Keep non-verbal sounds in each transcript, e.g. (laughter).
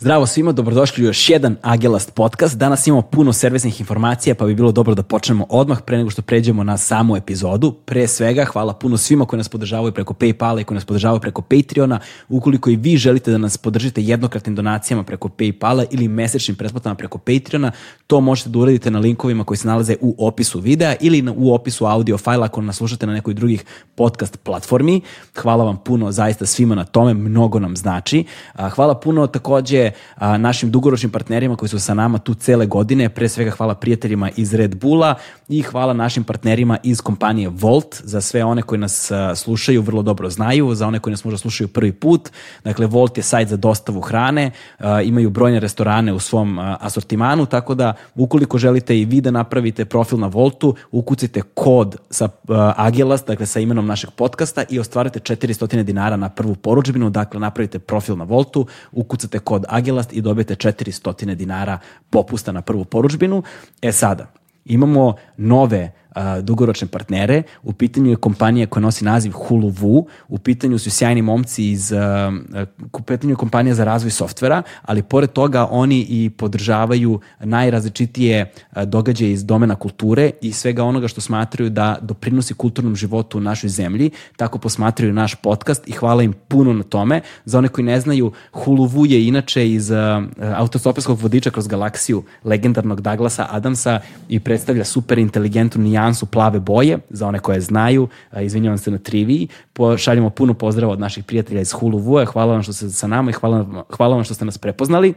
Zdravo svima, dobrodošli u još jedan Agelast podcast. Danas imamo puno servisnih informacija, pa bi bilo dobro da počnemo odmah pre nego što pređemo na samu epizodu. Pre svega, hvala puno svima koji nas podržavaju preko Paypala i koji nas podržavaju preko Patreona. Ukoliko i vi želite da nas podržite jednokratnim donacijama preko Paypala ili mesečnim pretplatama preko Patreona, to možete da uradite na linkovima koji se nalaze u opisu videa ili u opisu audio fajla ako nas slušate na nekoj drugih podcast platformi. Hvala vam puno zaista svima na tome, mnogo nam znači. Hvala puno takođe a, našim dugoročnim partnerima koji su sa nama tu cele godine. Pre svega hvala prijateljima iz Red Bulla i hvala našim partnerima iz kompanije Volt. Za sve one koji nas a, slušaju vrlo dobro znaju, za one koji nas možda slušaju prvi put. Dakle, Volt je sajt za dostavu hrane, a, imaju brojne restorane u svom a, asortimanu, tako da ukoliko želite i vi da napravite profil na Voltu, ukucite kod sa a, Agelas, dakle sa imenom našeg podcasta i ostvarite 400 dinara na prvu poručbinu, dakle napravite profil na Voltu, ukucate kod Agelas Agelast i dobijete 400 dinara popusta na prvu poručbinu. E sada, imamo nove a, dugoročne partnere. U pitanju je kompanija koja nosi naziv Hulu Vu, u pitanju su sjajni momci iz, u pitanju je kompanija za razvoj softvera, ali pored toga oni i podržavaju najrazličitije događaje iz domena kulture i svega onoga što smatraju da doprinosi kulturnom životu u našoj zemlji. Tako posmatraju naš podcast i hvala im puno na tome. Za one koji ne znaju, Hulu Vu je inače iz autostoperskog vodiča kroz galaksiju legendarnog Douglasa Adamsa i predstavlja super inteligentnu nijansu plave boje, za one koje znaju, izvinjavam se na triviji, šaljemo puno pozdrava od naših prijatelja iz Hulu Vue, hvala vam što ste sa nama i hvala, hvala vam što ste nas prepoznali.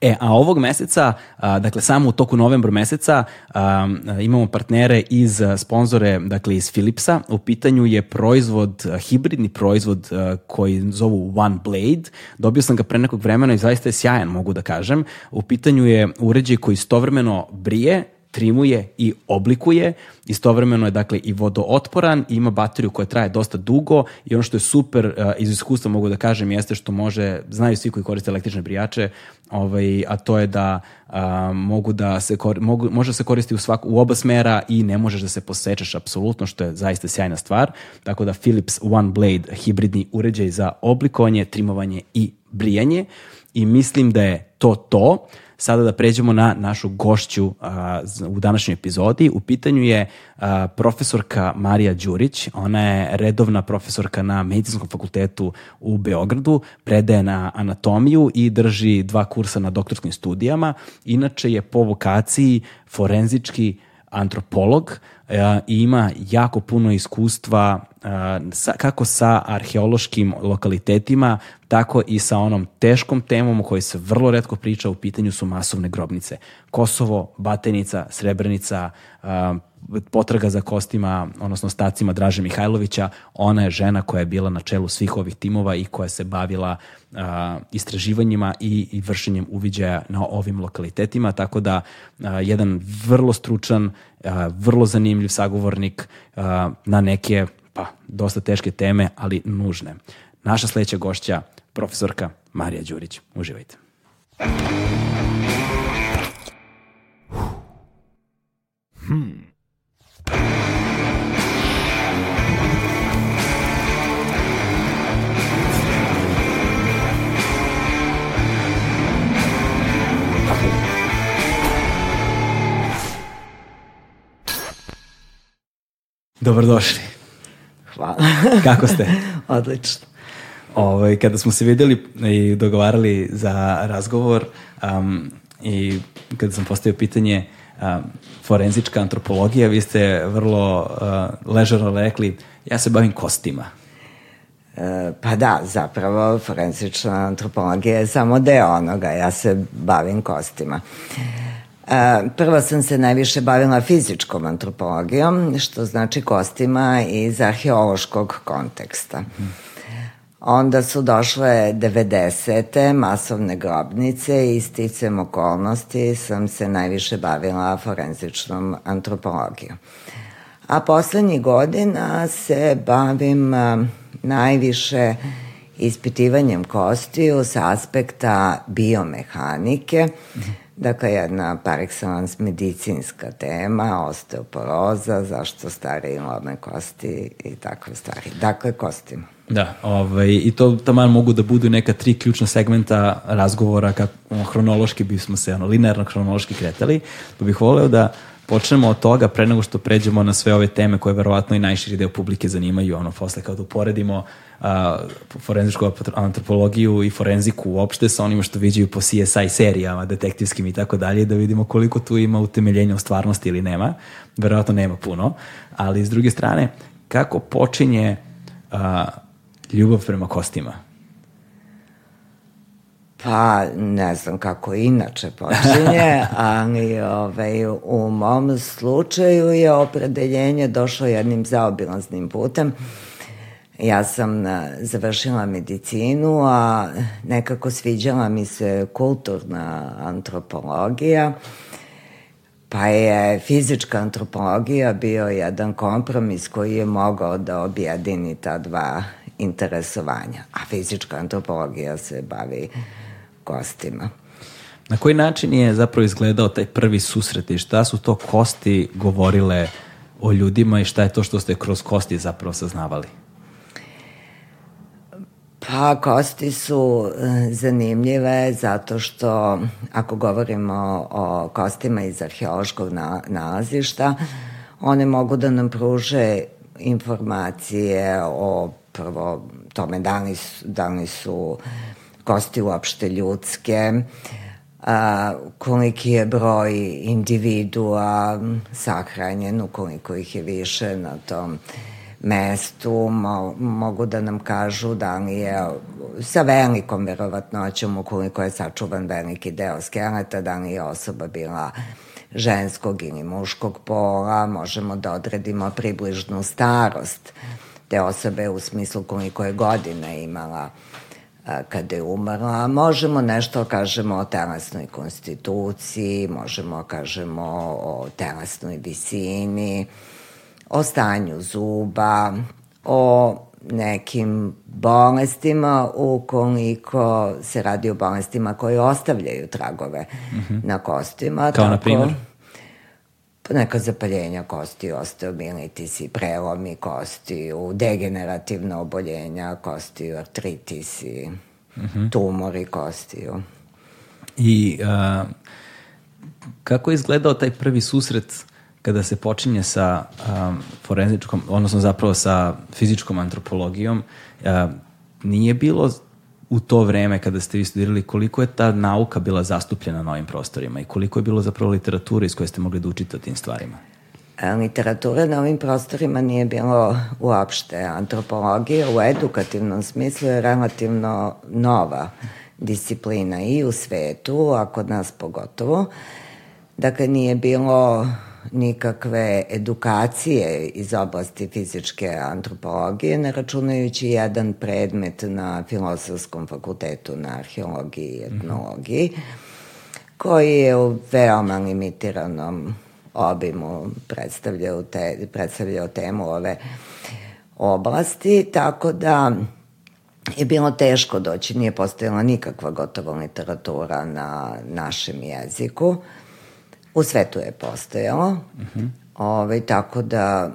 E, a ovog meseca, a, dakle samo u toku novembra meseca a, imamo partnere iz sponzore, dakle iz Philipsa. U pitanju je proizvod, hibridni proizvod a, koji zovu One Blade. Dobio sam ga pre nekog vremena i zaista je sjajan, mogu da kažem. U pitanju je uređaj koji istovremeno brije, trimuje i oblikuje. Istovremeno je dakle i vodootporan i ima bateriju koja traje dosta dugo i ono što je super uh, iz iskustva mogu da kažem jeste što može, znaju svi koji koriste električne brijače, ovaj, a to je da uh, mogu da se mogu, može se koristiti u, svak, u oba smera i ne možeš da se posečeš apsolutno, što je zaista sjajna stvar. Tako da Philips One Blade hibridni uređaj za oblikovanje, trimovanje i brijanje i mislim da je to to. Sada da pređemo na našu gošću a, u današnjoj epizodi. U pitanju je a, profesorka Marija Đurić. Ona je redovna profesorka na Medicinskom fakultetu u Beogradu, predaje na anatomiju i drži dva kursa na doktorskim studijama. Inače je po vokaciji forenzički antropolog e, i ima jako puno iskustva e, sa, kako sa arheološkim lokalitetima, tako i sa onom teškom temom o kojoj se vrlo redko priča, u pitanju su masovne grobnice. Kosovo, Batenica, Srebrenica, e, potraga za kostima, odnosno stacima Draže Mihajlovića, ona je žena koja je bila na čelu svih ovih timova i koja se bavila a, istraživanjima i, i vršenjem uviđaja na ovim lokalitetima, tako da a, jedan vrlo stručan, a, vrlo zanimljiv sagovornik a, na neke pa dosta teške teme, ali nužne. Naša sledeća gošća, profesorka Marija Đurić. Uživajte. Hmm. Dobrodošli. Hvala. (laughs) Kako ste? Odlično. Ovaj, kada smo se videli i dogovarali za razgovor um, i kada sam postavio pitanje forenzička antropologija, vi ste vrlo uh, ležano rekli ja se bavim kostima. E, pa da, zapravo forenzična antropologija je samo deo onoga, ja se bavim kostima. E, prvo sam se najviše bavila fizičkom antropologijom, što znači kostima iz arheološkog konteksta. Onda su došle 90. masovne grobnice i sticam okolnosti sam se najviše bavila forenzičnom antropologijom. A poslednjih godina se bavim najviše ispitivanjem kostiju sa aspekta biomehanike, Dakle, jedna par excellence medicinska tema, osteoporoza, zašto stare i lome kosti i takve stvari. Dakle, kostima. Da, ovaj, i to tamo mogu da budu neka tri ključna segmenta razgovora kako ono, hronološki bismo se ono, linearno hronološki kretali, pa bih voleo da počnemo od toga pre nego što pređemo na sve ove teme koje verovatno i najširi deo publike zanimaju, ono, posle kao da uporedimo a, forenzičku antropologiju i forenziku uopšte sa onima što viđaju po CSI serijama, detektivskim i tako dalje, da vidimo koliko tu ima utemeljenja u stvarnosti ili nema. Verovatno nema puno, ali s druge strane, kako počinje a, ljubav prema kostima? Pa, ne znam kako inače počinje, (laughs) ali ovaj, u mom slučaju je opredeljenje došlo jednim zaobilaznim putem. Ja sam završila medicinu, a nekako sviđala mi se kulturna antropologija, pa je fizička antropologija bio jedan kompromis koji je mogao da objedini ta dva interesovanja. A fizička antropologija se bavi kostima. Na koji način je zapravo izgledao taj prvi susret i šta su to kosti govorile o ljudima i šta je to što ste kroz kosti zapravo saznavali? Pa, kosti su e, zanimljive zato što ako govorimo o kostima iz arheološkog nalazišta, one mogu da nam pruže informacije o prvo tome da li su, da li su kosti uopšte ljudske, a, koliki je broj individua sahranjen, ukoliko ih je više na tom mestu, mo, mogu da nam kažu da li je sa velikom verovatnoćom ukoliko je sačuvan veliki deo skeleta, da li je osoba bila ženskog ili muškog pola, možemo da odredimo približnu starost te osobe u smislu koliko je godina imala kada je umrla. Možemo nešto kažemo o telesnoj konstituciji, možemo kažemo o telesnoj visini, o stanju zuba, o nekim bolestima ukoliko se radi o bolestima koje ostavljaju tragove mm -hmm. na kostima. Kao tako, na primjer? Neka zapaljenja kosti, osteomielitisi, prelomi kostiju, degenerativna oboljenja kostiju, artritisi, uh mhm. tumori kostiju. I uh, kako je izgledao taj prvi susret kada se počinje sa um, forenzičkom, odnosno zapravo sa fizičkom antropologijom, uh, nije bilo u to vreme kada ste vi studirali, koliko je ta nauka bila zastupljena na ovim prostorima i koliko je bilo zapravo literature iz koje ste mogli da učite o tim stvarima? E, literature na ovim prostorima nije bilo uopšte. Antropologija u edukativnom smislu je relativno nova disciplina i u svetu, a kod nas pogotovo. Dakle, nije bilo nikakve edukacije iz oblasti fizičke antropologije, ne računajući jedan predmet na Filosofskom fakultetu na arheologiji i etnologiji, koji je u veoma limitiranom obimu predstavljao, te, predstavljao temu ove oblasti, tako da je bilo teško doći, nije postojala nikakva gotova literatura na našem jeziku. U svetu je postojalo, uh -huh. Ovaj, tako da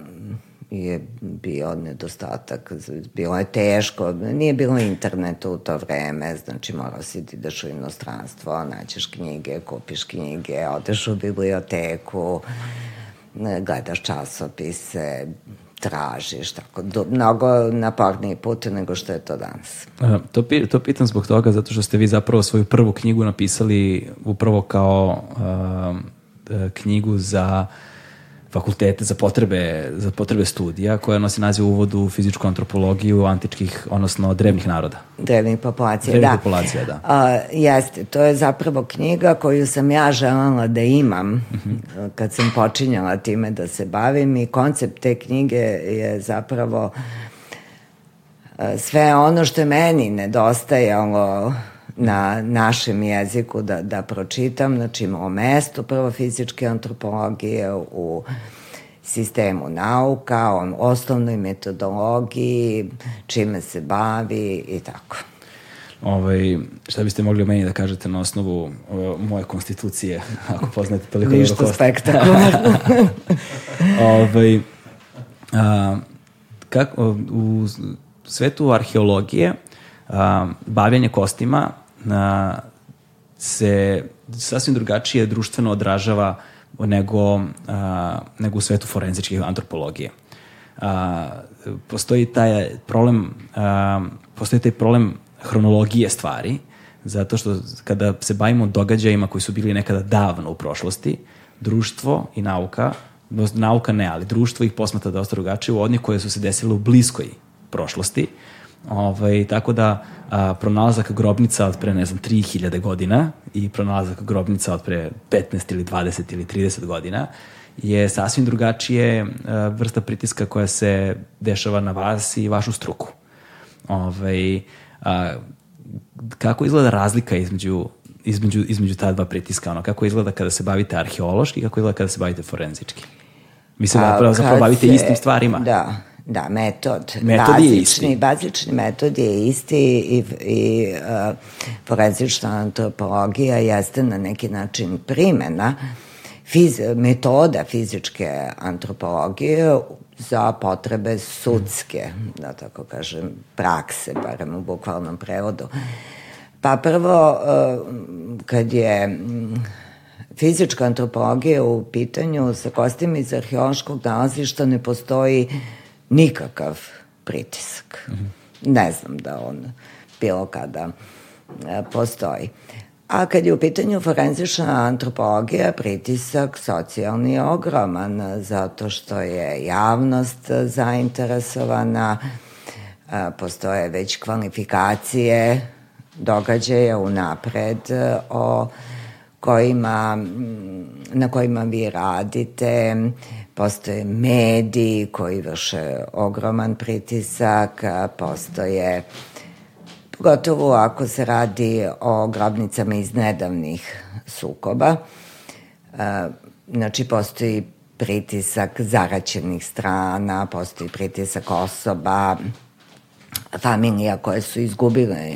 je bio nedostatak, bilo je teško, nije bilo interneta u to vreme, znači morao si ti daš u inostranstvo, naćeš knjige, kupiš knjige, odeš u biblioteku, gledaš časopise, tražiš, tako, do, mnogo naporniji put nego što je to danas. A, to, to pitam zbog toga, zato što ste vi zapravo svoju prvu knjigu napisali upravo kao knjigu za fakultete za potrebe, za potrebe studija koja nosi naziv uvod u fizičku antropologiju antičkih, odnosno drevnih naroda. Drevnih populacija, drevnih da. populacija, da. A, jeste, to je zapravo knjiga koju sam ja želala da imam uh mhm. -huh. kad sam počinjala time da se bavim i koncept te knjige je zapravo sve ono što je meni nedostajalo na našem jeziku da, da pročitam, znači o mestu prvo fizičke antropologije u sistemu nauka, o osnovnoj metodologiji, čime se bavi i tako. Ovaj, šta biste mogli meni da kažete na osnovu o, moje konstitucije, (laughs) ako poznate toliko dobro kosta? Ništa spektakularno. (laughs) ovaj, a, kako, u svetu arheologije a, bavljanje kostima a, se sasvim drugačije društveno odražava nego, a, nego u svetu forenzičke antropologije. A, postoji taj problem a, postoji taj problem hronologije stvari, zato što kada se bavimo događajima koji su bili nekada davno u prošlosti, društvo i nauka, nauka ne, ali društvo ih posmata dosta drugačije u odnje koje su se desile u bliskoj prošlosti. Ovaj, tako da a, pronalazak grobnica od pre, ne znam, 3000 godina i pronalazak grobnica od pre 15 ili 20 ili 30 godina je sasvim drugačije a, vrsta pritiska koja se dešava na vas i vašu struku. Ovaj, a, kako izgleda razlika između između, između ta dva pritiska, ono, kako izgleda kada se bavite arheološki, kako izgleda kada se bavite forenzički? Se zapravo, zapravo bavite se, istim stvarima. Da, da, metod. Metod bazični, je isti. Bazični metod je isti i, i uh, forenzična antropologija jeste na neki način primena fiz, metoda fizičke antropologije za potrebe sudske, da tako kažem, prakse, barem u bukvalnom prevodu. Pa prvo, uh, kad je mm, fizička antropologija u pitanju sa kostima iz arheološkog nalazišta ne postoji nikakav pritisak. Mm -hmm. Ne znam da on bilo kada e, postoji. A kad je u pitanju forenzična antropologija, pritisak socijalni je ogroman, zato što je javnost zainteresovana, e, postoje već kvalifikacije događaja unapred e, o kojima, na kojima vi radite, postoje mediji koji vrše ogroman pritisak, postoje pogotovo ako se radi o grobnicama iz nedavnih sukoba. Znači, postoji pritisak zaraćenih strana, postoji pritisak osoba, familija koje su izgubile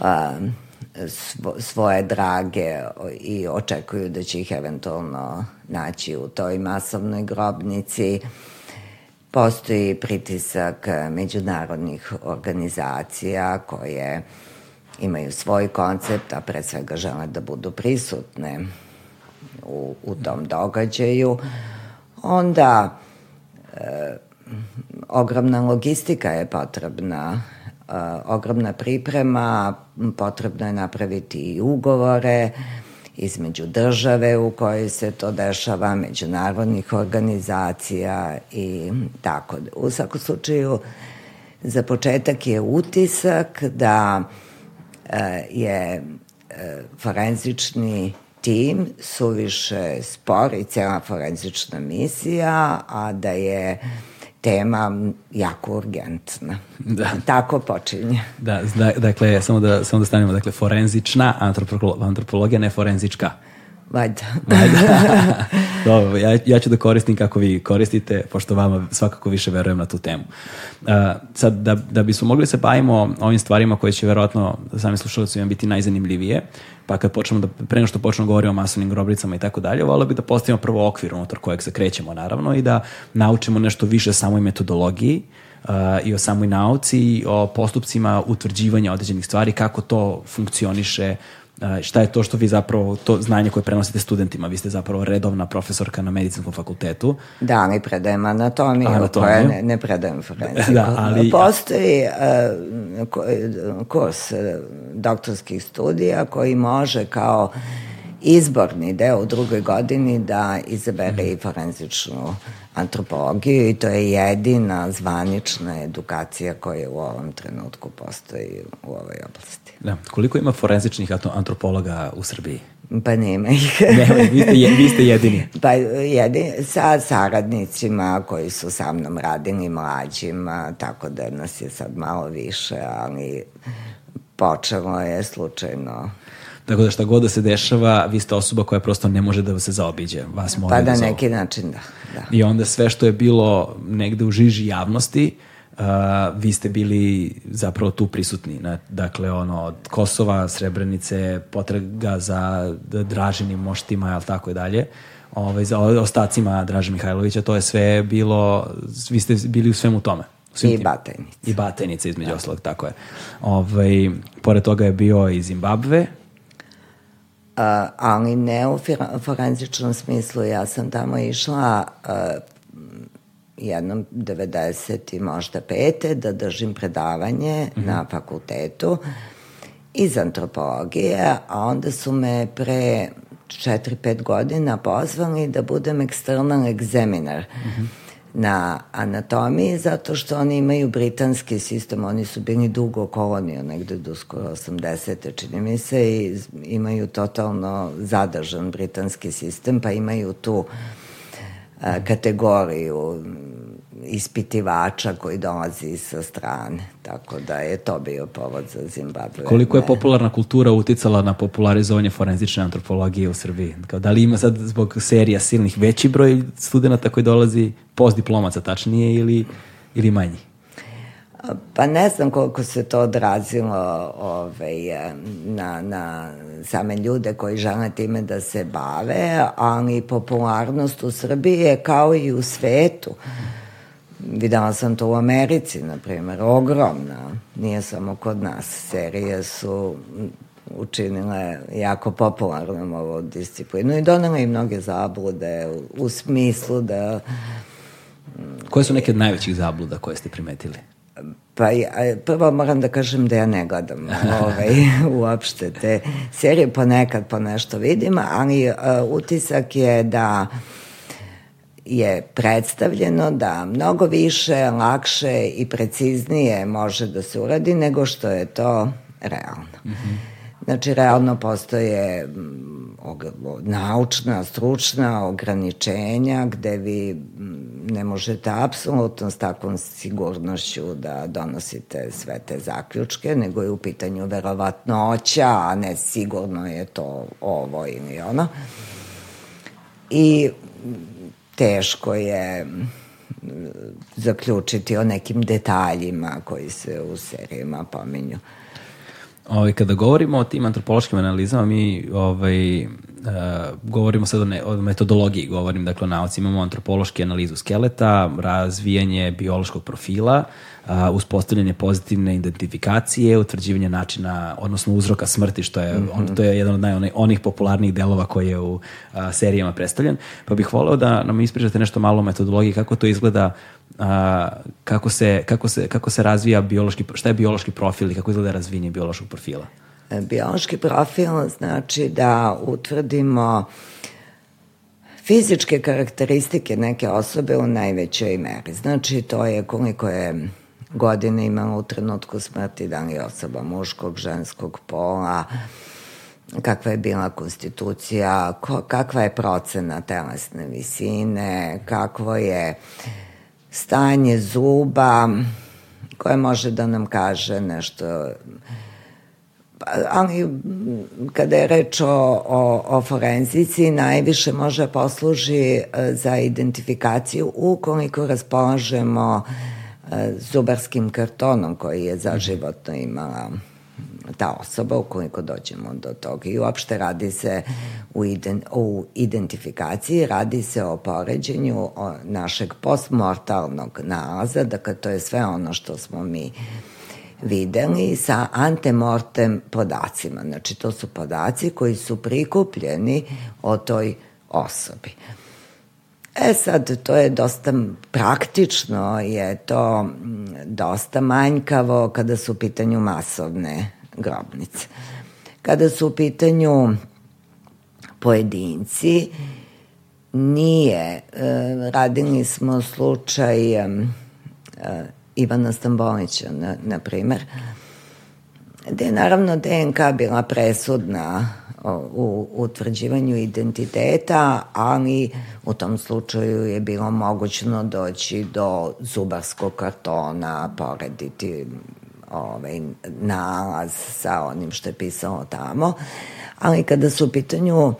mm svoje drage i očekuju da će ih eventualno naći u toj masovnoj grobnici. Postoji pritisak međunarodnih organizacija koje imaju svoj koncept, a pre svega žele da budu prisutne u, u tom događaju. Onda e, ogromna logistika je potrebna ogromna priprema, potrebno je napraviti i ugovore između države u kojoj se to dešava, međunarodnih organizacija i tako. U svakom slučaju, za početak je utisak da je forenzični tim suviše spor i cela forenzična misija, a da je tema jako urgentna. Da. Tako počinje. Da, da, dakle, samo da, samo da stanemo, dakle, forenzična antropologija, ne forenzička. Valjda. Valjda. (laughs) Dobro, ja, ja ću da koristim kako vi koristite, pošto vama svakako više verujem na tu temu. Uh, sad, da, da bismo mogli da se bavimo ovim stvarima koje će verovatno sami slušalci vam biti najzanimljivije, pa kad počnemo da, pre nego što počnemo da govoriti o masovnim groblicama i tako dalje, volio bih da postavimo prvo okvir unutar kojeg se krećemo, naravno, i da naučimo nešto više o samoj metodologiji, uh, i o samoj nauci i o postupcima utvrđivanja određenih stvari, kako to funkcioniše šta je to što vi zapravo, to znanje koje prenosite studentima, vi ste zapravo redovna profesorka na medicinskom fakultetu. Da, mi predajem anatomiju, anatomiju. ne, ne predajem forenziku. Da, ali... Postoji uh, kurs e, doktorskih studija koji može kao izborni deo u drugoj godini da izabere i forenzičnu antropologiju i to je jedina zvanična edukacija koja u ovom trenutku postoji u ovoj oblasti. Da. Koliko ima forenzičnih antropologa u Srbiji? Pa nema ih. (laughs) nema, vi ste, vi ste jedini. Pa jedini, sa saradnicima koji su sa mnom radili mlađima, tako da nas je sad malo više, ali počelo je slučajno Tako da šta god da se dešava, vi ste osoba koja prosto ne može da se zaobiđe. Vas pa da, da neki način, da, da. I onda sve što je bilo negde u žiži javnosti, uh, vi ste bili zapravo tu prisutni. Na, dakle, ono, od Kosova, Srebrenice, potraga za draženim moštima, ali tako i dalje ovaj, za ostacima Draže Mihajlovića, to je sve bilo, vi ste bili u svemu tome. I Batajnica. I Batajnica, između da. ostalog, tako je. Ovaj, pored toga je bio i Zimbabve, ali ne u forenzičnom smislu. Ja sam tamo išla uh, jednom 90. i možda pete da držim predavanje mm -hmm. na fakultetu iz antropologije, a onda su me pre 4-5 godina pozvali da budem external examiner mm -hmm. Na anatomiji, zato što oni imaju britanski sistem, oni su bili dugo kolonija, negde do skoro 80. čini mi se, i imaju totalno zadržan britanski sistem, pa imaju tu a, kategoriju ispitivača koji dolazi sa strane. Tako da je to bio povod za Zimbabwe. Koliko je popularna kultura uticala na popularizovanje forenzične antropologije u Srbiji? Kao, da li ima sad zbog serija silnih veći broj studenta koji dolazi, postdiplomaca tačnije ili, ili manji? Pa ne znam koliko se to odrazilo ovaj, na, na same ljude koji žele time da se bave, ali popularnost u Srbiji je kao i u svetu. Mm Videla sam to u Americi, na primjer, ogromna. Nije samo kod nas. Serije su učinile jako popularnom ovu disciplinu i donele i mnoge zablude u, u smislu da... Koje su neke od najvećih zabluda koje ste primetili? Pa ja, prvo moram da kažem da ja ne gledam (laughs) ovaj, uopšte te serije, ponekad po nešto vidim, ali uh, utisak je da uh, je predstavljeno da mnogo više, lakše i preciznije može da se uradi nego što je to realno. Mm -hmm. Znači, realno postoje mm, naučna, stručna ograničenja gde vi mm, ne možete apsolutno s takvom sigurnošću da donosite sve te zaključke, nego je u pitanju verovatnoća, a ne sigurno je to ovo ili ono. I teško je zaključiti o nekim detaljima koji se u serijama pominju. Ovaj, kada govorimo o tim antropološkim analizama, mi ovaj, govorimo sad o, ne, o metodologiji, govorim dakle o nauci. Imamo antropološki analizu skeleta, razvijanje biološkog profila, a, uspostavljanje pozitivne identifikacije, utvrđivanje načina, odnosno uzroka smrti, što je, mm -hmm. on, to je jedan od naj, onih, onih popularnijih delova koji je u a, serijama predstavljen. Pa bih voleo da nam ispričate nešto malo o metodologiji, kako to izgleda a, kako, se, kako, se, kako se razvija biološki, šta je biološki profil i kako izgleda razvijenje biološkog profila? E, biološki profil znači da utvrdimo fizičke karakteristike neke osobe u najvećoj meri. Znači, to je koliko je godine imamo u trenutku smrti, da li osoba muškog, ženskog pola, kakva je bila konstitucija, ko, kakva je procena telesne visine, kakvo je stanje zuba, koje može da nam kaže nešto ali kada je reč o, o, o forenzici, najviše može posluži e, za identifikaciju ukoliko raspolažemo uh, E, zubarskim kartonom koji je zaživotno imala ta osoba ukoliko dođemo do toga. I uopšte radi se u, ident, u identifikaciji, radi se o poređenju o našeg postmortalnog nalaza, dakle to je sve ono što smo mi videli sa antemortem podacima. Znači to su podaci koji su prikupljeni o toj osobi. E sad, to je dosta praktično, je to dosta manjkavo kada su u pitanju masovne grobnice. Kada su u pitanju pojedinci, nije. E, radili smo slučaj e, Ivana Stambolića, na, na primer, gde je naravno DNK bila presudna u utvrđivanju identiteta, ali u tom slučaju je bilo mogućno doći do zubarskog kartona, porediti ovaj, nalaz sa onim što je pisalo tamo. Ali kada su u pitanju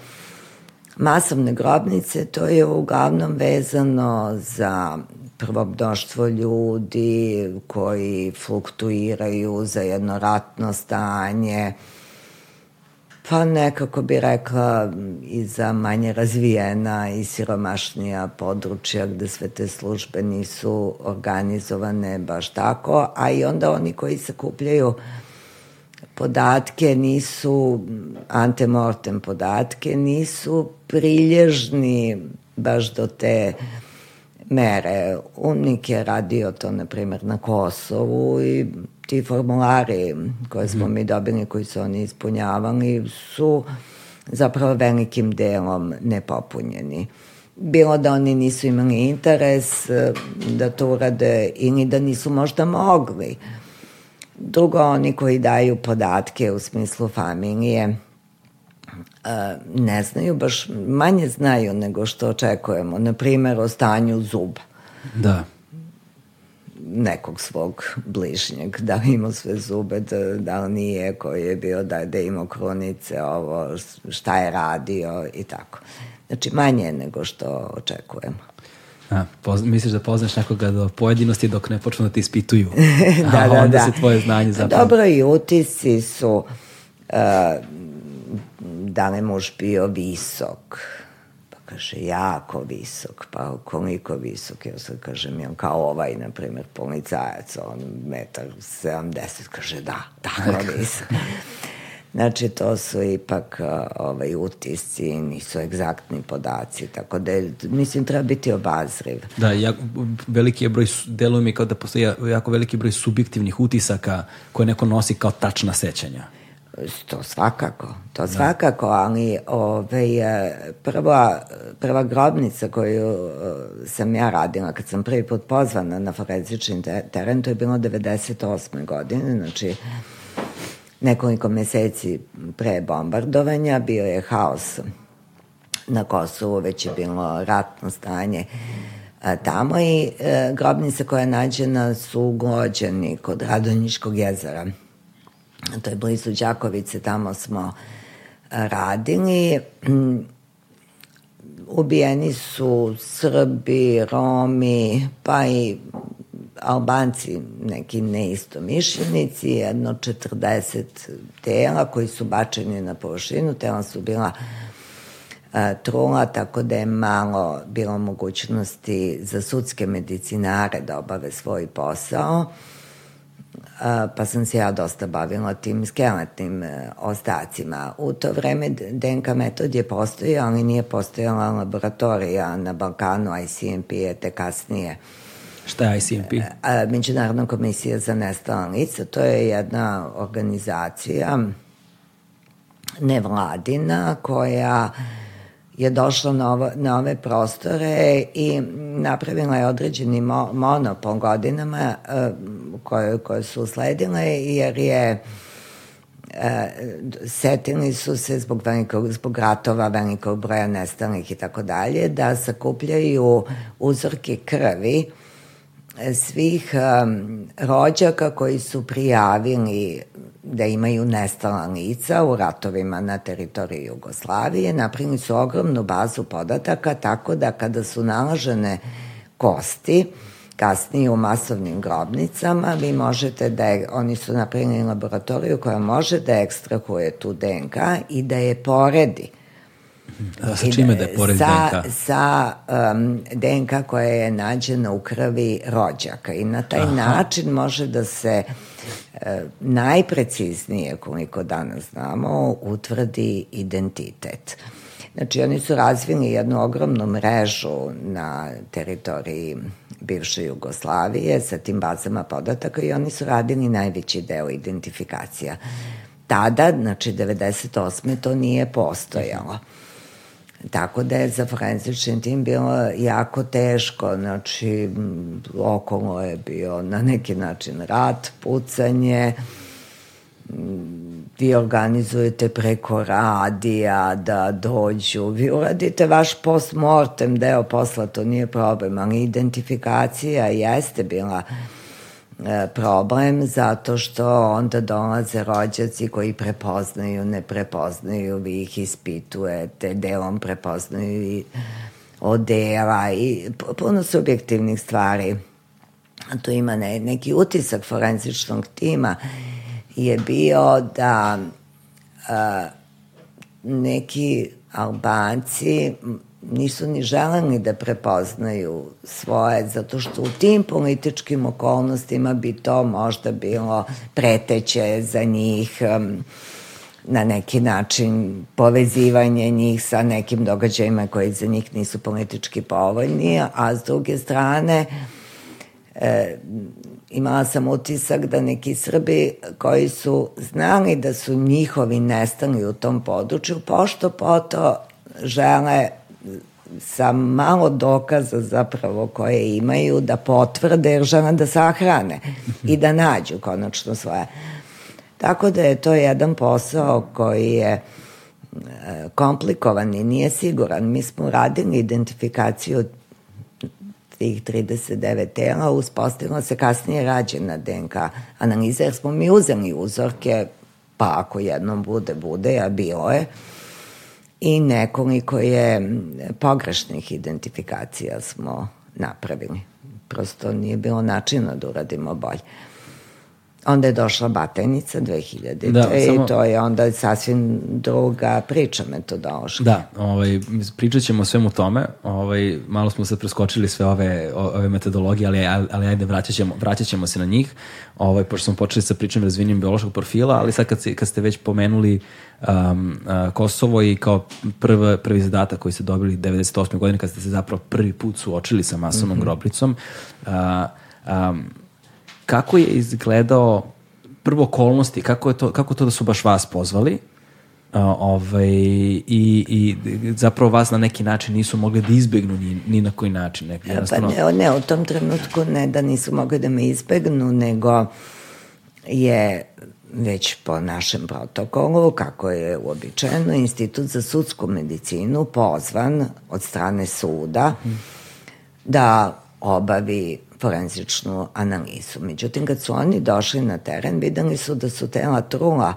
masovne grobnice, to je uglavnom vezano za prvo mnoštvo ljudi koji fluktuiraju za jedno ratno stanje, Pa nekako bi rekla i za manje razvijena i siromašnija područja gde sve te službe nisu organizovane baš tako, a i onda oni koji se kupljaju podatke nisu antemortem podatke, nisu prilježni baš do te mere. Unik je radio to, na primjer, na Kosovu i ti formulari koje smo mi dobili, koji su oni ispunjavali, su zapravo velikim delom nepopunjeni. Bilo da oni nisu imali interes eh, da to urade ili da nisu možda mogli. Drugo, oni koji daju podatke u smislu familije, ne znaju, baš manje znaju nego što očekujemo. Na primjer, o stanju zuba. Da nekog svog bližnjeg, da li imao sve zube, da, da li nije, koji je bio, da, da imao krunice, ovo, šta je radio i tako. Znači, manje nego što očekujemo. A, poz, misliš da poznaš nekoga do pojedinosti dok ne počnu da te ispituju. (laughs) da, A da, onda da. se tvoje znanje zapravo... Dobro, i utisci su uh, da li muž bio visok, kaže, jako visok, pa koliko visok, ja sad kažem, ja kao ovaj, na primjer, policajac, on metar 70, kaže, da, tako (laughs) visok. Znači, to su ipak ovaj, utisci, nisu egzaktni podaci, tako da, mislim, treba biti obazriv. Da, jako, veliki je broj, deluje mi kao da postoji jako veliki broj subjektivnih utisaka koje neko nosi kao tačna sećanja. To svakako, to svakako, ali ove, prva, prva grobnica koju sam ja radila kad sam prvi put pozvana na forenzični teren, to je bilo 98. godine, znači nekoliko meseci pre bombardovanja, bio je haos na Kosovu, već je bilo ratno stanje tamo i e, grobnica koja je nađena su u Glođani kod Radonjiškog jezera to je blizu Đakovice, tamo smo radili. Ubijeni su Srbi, Romi, pa i Albanci, neki neistomišljenici, jedno 40 tela koji su bačeni na površinu, tela su bila a, trula, tako da je malo bilo mogućnosti za sudske medicinare da obave svoj posao pa sam se ja dosta bavila tim skeletnim e, ostacima. U to vreme DNK metod je postojao, ali nije postojala laboratorija na Balkanu, ICMP je te kasnije. Šta je ICMP? E, Međunarodna komisija za nestala lica, to je jedna organizacija nevladina koja je došla na, ovo, na ove prostore i napravila je određeni mo, monopol godinama uh, koje, koje su usledile jer je e, setili su se zbog, velikog, zbog ratova, velikog broja nestalnih i tako dalje, da sakupljaju uzorke krvi svih um, rođaka koji su prijavili da imaju nestala lica u ratovima na teritoriji Jugoslavije. Napravili su ogromnu bazu podataka tako da kada su nalažene kosti, kasnije u masovnim grobnicama, vi možete da je, oni su napravili laboratoriju koja može da ekstrahuje tu DNK i da je poredi. Sa čime da je poredi sa, DNK? Sa um, DNK koja je nađena u krvi rođaka i na taj Aha. način može da se uh, najpreciznije, koliko danas znamo, utvrdi identitet. Znači, oni su razvili jednu ogromnu mrežu na teritoriji bivše Jugoslavije sa tim bazama podataka i oni su radili najveći deo identifikacija. Tada, znači 98. to nije postojalo. Tako da je za forenzični tim bilo jako teško, znači okolo je bio na neki način rat, pucanje, vi organizujete preko radija da dođu, vi uradite vaš postmortem deo posla, to nije problem, ali identifikacija jeste bila e, problem zato što onda dolaze rođaci koji prepoznaju, ne prepoznaju, vi ih ispitujete, delom prepoznaju i odela i puno subjektivnih stvari. Tu ima ne, neki utisak forenzičnog tima je bio da uh, neki Albanci nisu ni želeni da prepoznaju svoje, zato što u tim političkim okolnostima bi to možda bilo preteće za njih, na neki način povezivanje njih sa nekim događajima koji za njih nisu politički povoljni, a s druge strane e, imala sam utisak da neki Srbi koji su znali da su njihovi nestali u tom području, pošto poto žele sa malo dokaza zapravo koje imaju da potvrde jer žele da sahrane i da nađu konačno svoje. Tako da je to jedan posao koji je e, komplikovan i nije siguran. Mi smo radili identifikaciju tih 39 tela, uspostavila se kasnije rađena DNK analiza, jer smo mi uzeli uzorke, pa ako jednom bude, bude, a bilo je, i nekoliko je pogrešnih identifikacija smo napravili. Prosto nije bilo načina da uradimo bolje. Onda je došla Batajnica 2000. Da, i samo... to je onda sasvim druga priča metodološka. Da, ovaj, pričat ćemo o svemu tome. Ovaj, malo smo sad preskočili sve ove, ove metodologije, ali, ali, ali ajde, vraćat ćemo, vraćat ćemo se na njih. Ovaj, pošto smo počeli sa pričom razvinjem biološkog profila, ali sad kad, kad ste već pomenuli um, uh, Kosovo i kao prv, prvi zadatak koji ste dobili 98. godine kad ste se zapravo prvi put suočili sa masovnom mm -hmm. groblicom, uh, um, kako je izgledao prvo okolnosti, kako, je to, kako to da su baš vas pozvali, Uh, ovaj, i, i zapravo vas na neki način nisu mogli da izbegnu ni, ni na koji način. Ne, pa ne, ne, u tom trenutku ne da nisu mogli da me izbegnu, nego je već po našem protokolu, kako je uobičajeno, Institut za sudsku medicinu pozvan od strane suda da obavi forenzičnu analizu. Međutim, kad su oni došli na teren, videli su da su tela trula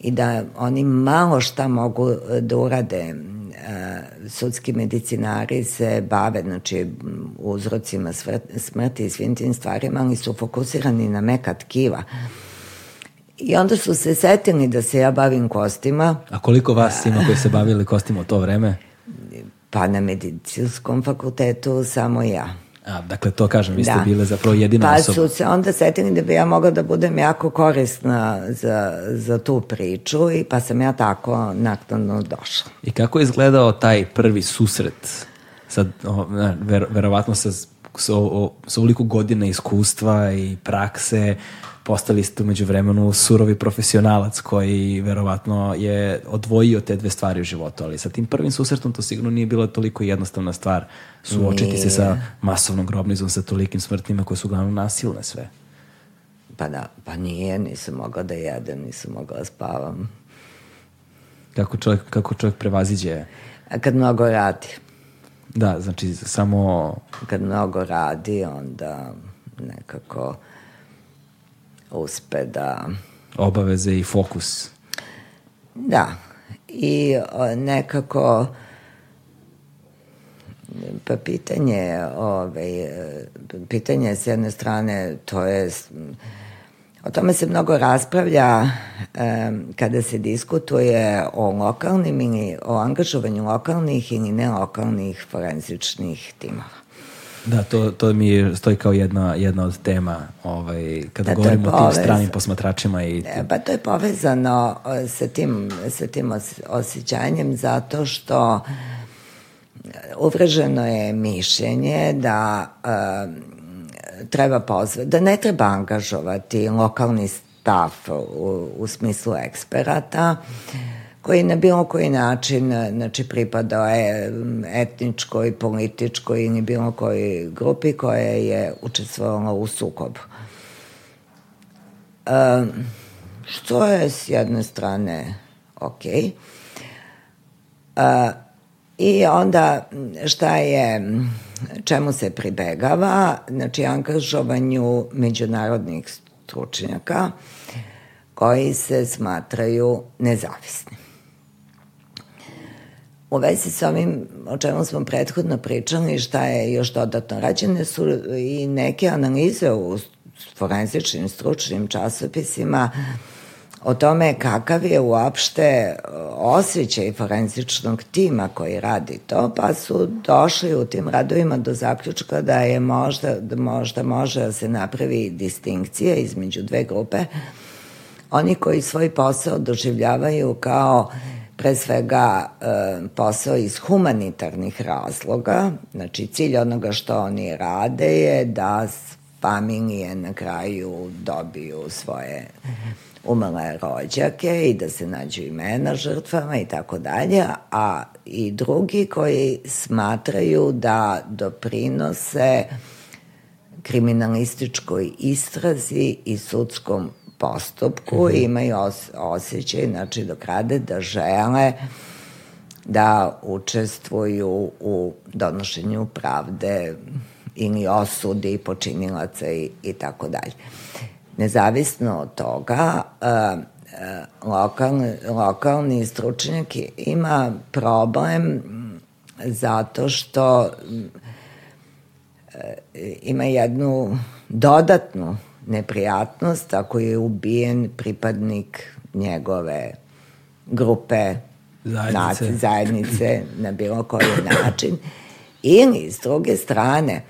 i da oni malo šta mogu da urade e, sudski medicinari se bave znači, uzrocima smrti i svim tim stvarima, ali su fokusirani na meka tkiva. I onda su se setili da se ja bavim kostima. A koliko vas ima koji se bavili kostima u to vreme? Pa na medicinskom fakultetu samo ja. A, dakle, to kažem, vi ste da. bile zapravo jedina pa osoba. Pa su se onda setili da bi ja mogla da budem jako korisna za, za tu priču i pa sam ja tako naknadno došla. I kako je izgledao taj prvi susret? Sad, o, ver, verovatno sa, sa, sa ovoliko godina iskustva i prakse, postali ste umeđu vremenu surovi profesionalac koji verovatno je odvojio te dve stvari u životu, ali sa tim prvim susretom to sigurno nije bila toliko jednostavna stvar suočiti nije. se sa masovnom grobnizom, sa tolikim smrtnima koje su uglavnom nasilne sve. Pa da, pa nije, nisam mogla da jedem, nisam mogla da spavam. Kako čovjek, kako čovjek prevaziđe? A kad mnogo radi. Da, znači samo... Kad mnogo radi, onda nekako uspe da... Obaveze i fokus. Da. I nekako pa pitanje ovaj, pitanje s jedne strane to je o tome se mnogo raspravlja um, kada se diskutuje o lokalnim ili o angažovanju lokalnih ili nelokalnih forenzičnih timova. Da, to, to mi stoji kao jedna, jedna od tema ovaj, kada da, govorimo o tim stranim posmatračima. I tim. Pa to je povezano sa tim, sa tim osjećanjem zato što uvraženo je mišljenje da uh, treba pozvati, da ne treba angažovati lokalni stav u, u smislu eksperata, koji na bilo koji način znači, pripadao je etničkoj, političkoj ili bilo kojoj grupi koja je učestvovala u sukobu. Um, što je s jedne strane ok. Uh, I onda šta je, čemu se pribegava? Znači, angažovanju međunarodnih stručnjaka koji se smatraju nezavisni. U vezi sa ovim o čemu smo prethodno pričali, šta je još dodatno rađene su i neke analize u forenzičnim stručnim časopisima o tome kakav je uopšte osjećaj forenzičnog tima koji radi to, pa su došli u tim radovima do zaključka da je možda, da možda može da se napravi distinkcija između dve grupe. Oni koji svoj posao doživljavaju kao pre svega e, posao iz humanitarnih razloga, znači cilj onoga što oni rade je da familije na kraju dobiju svoje umale rođake i da se nađu imena žrtvama i tako dalje, a i drugi koji smatraju da doprinose kriminalističkoj istrazi i sudskom postupku mm -hmm. imaju os osjećaj, znači dok rade da žele da učestvuju u donošenju pravde ili osudi počinilaca i, i tako dalje. Nezavisno od toga, uh, lokalni, lokalni stručnjak ima problem zato što ima jednu dodatnu neprijatnost ako je ubijen pripadnik njegove grupe zajednice, naci, zajednice na bilo koji (coughs) način ili s druge strane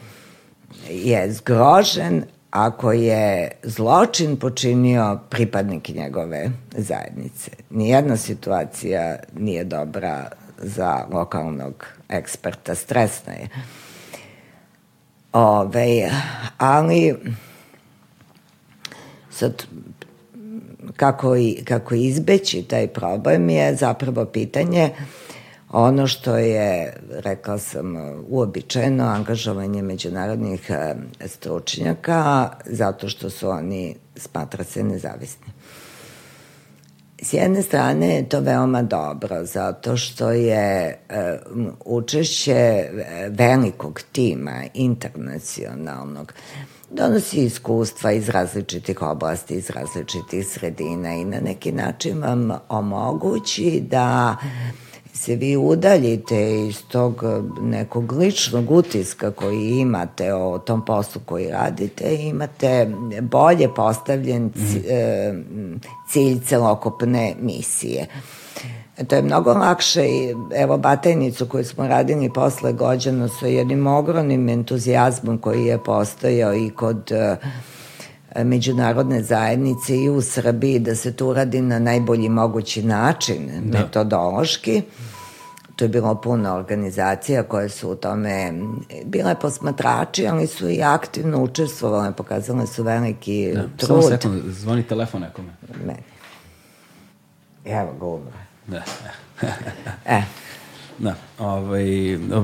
je zgrožen ako je zločin počinio pripadnik njegove zajednice. Nijedna situacija nije dobra za lokalnog eksperta, stresna je. Ove, ali sad kako, i, kako izbeći taj problem je zapravo pitanje Ono što je, rekla sam, uobičajeno angažovanje međunarodnih e, stručnjaka zato što su oni, smatra se, nezavisni. S jedne strane je to veoma dobro zato što je e, učešće velikog tima, internacionalnog, donosi iskustva iz različitih oblasti, iz različitih sredina i na neki način vam omogući da se vi udaljite iz tog eh, nekog ličnog utiska koji imate o tom poslu koji radite, imate bolje postavljen mhm. cilj celokopne misije. To je mnogo lakše i evo batajnicu koju smo radili posle gođano sa jednim ogromnim entuzijazmom koji je postojao i kod uh, međunarodne zajednice i u Srbiji da se to uradi na najbolji mogući način, da. metodološki. To je bilo puno organizacija koje su u tome bile posmatrači, ali su i aktivno učestvovale, pokazale su veliki da, trud. Samo sekund, zvoni telefon nekome. Meni. Evo umre. Da. (laughs) e. Da, ovaj,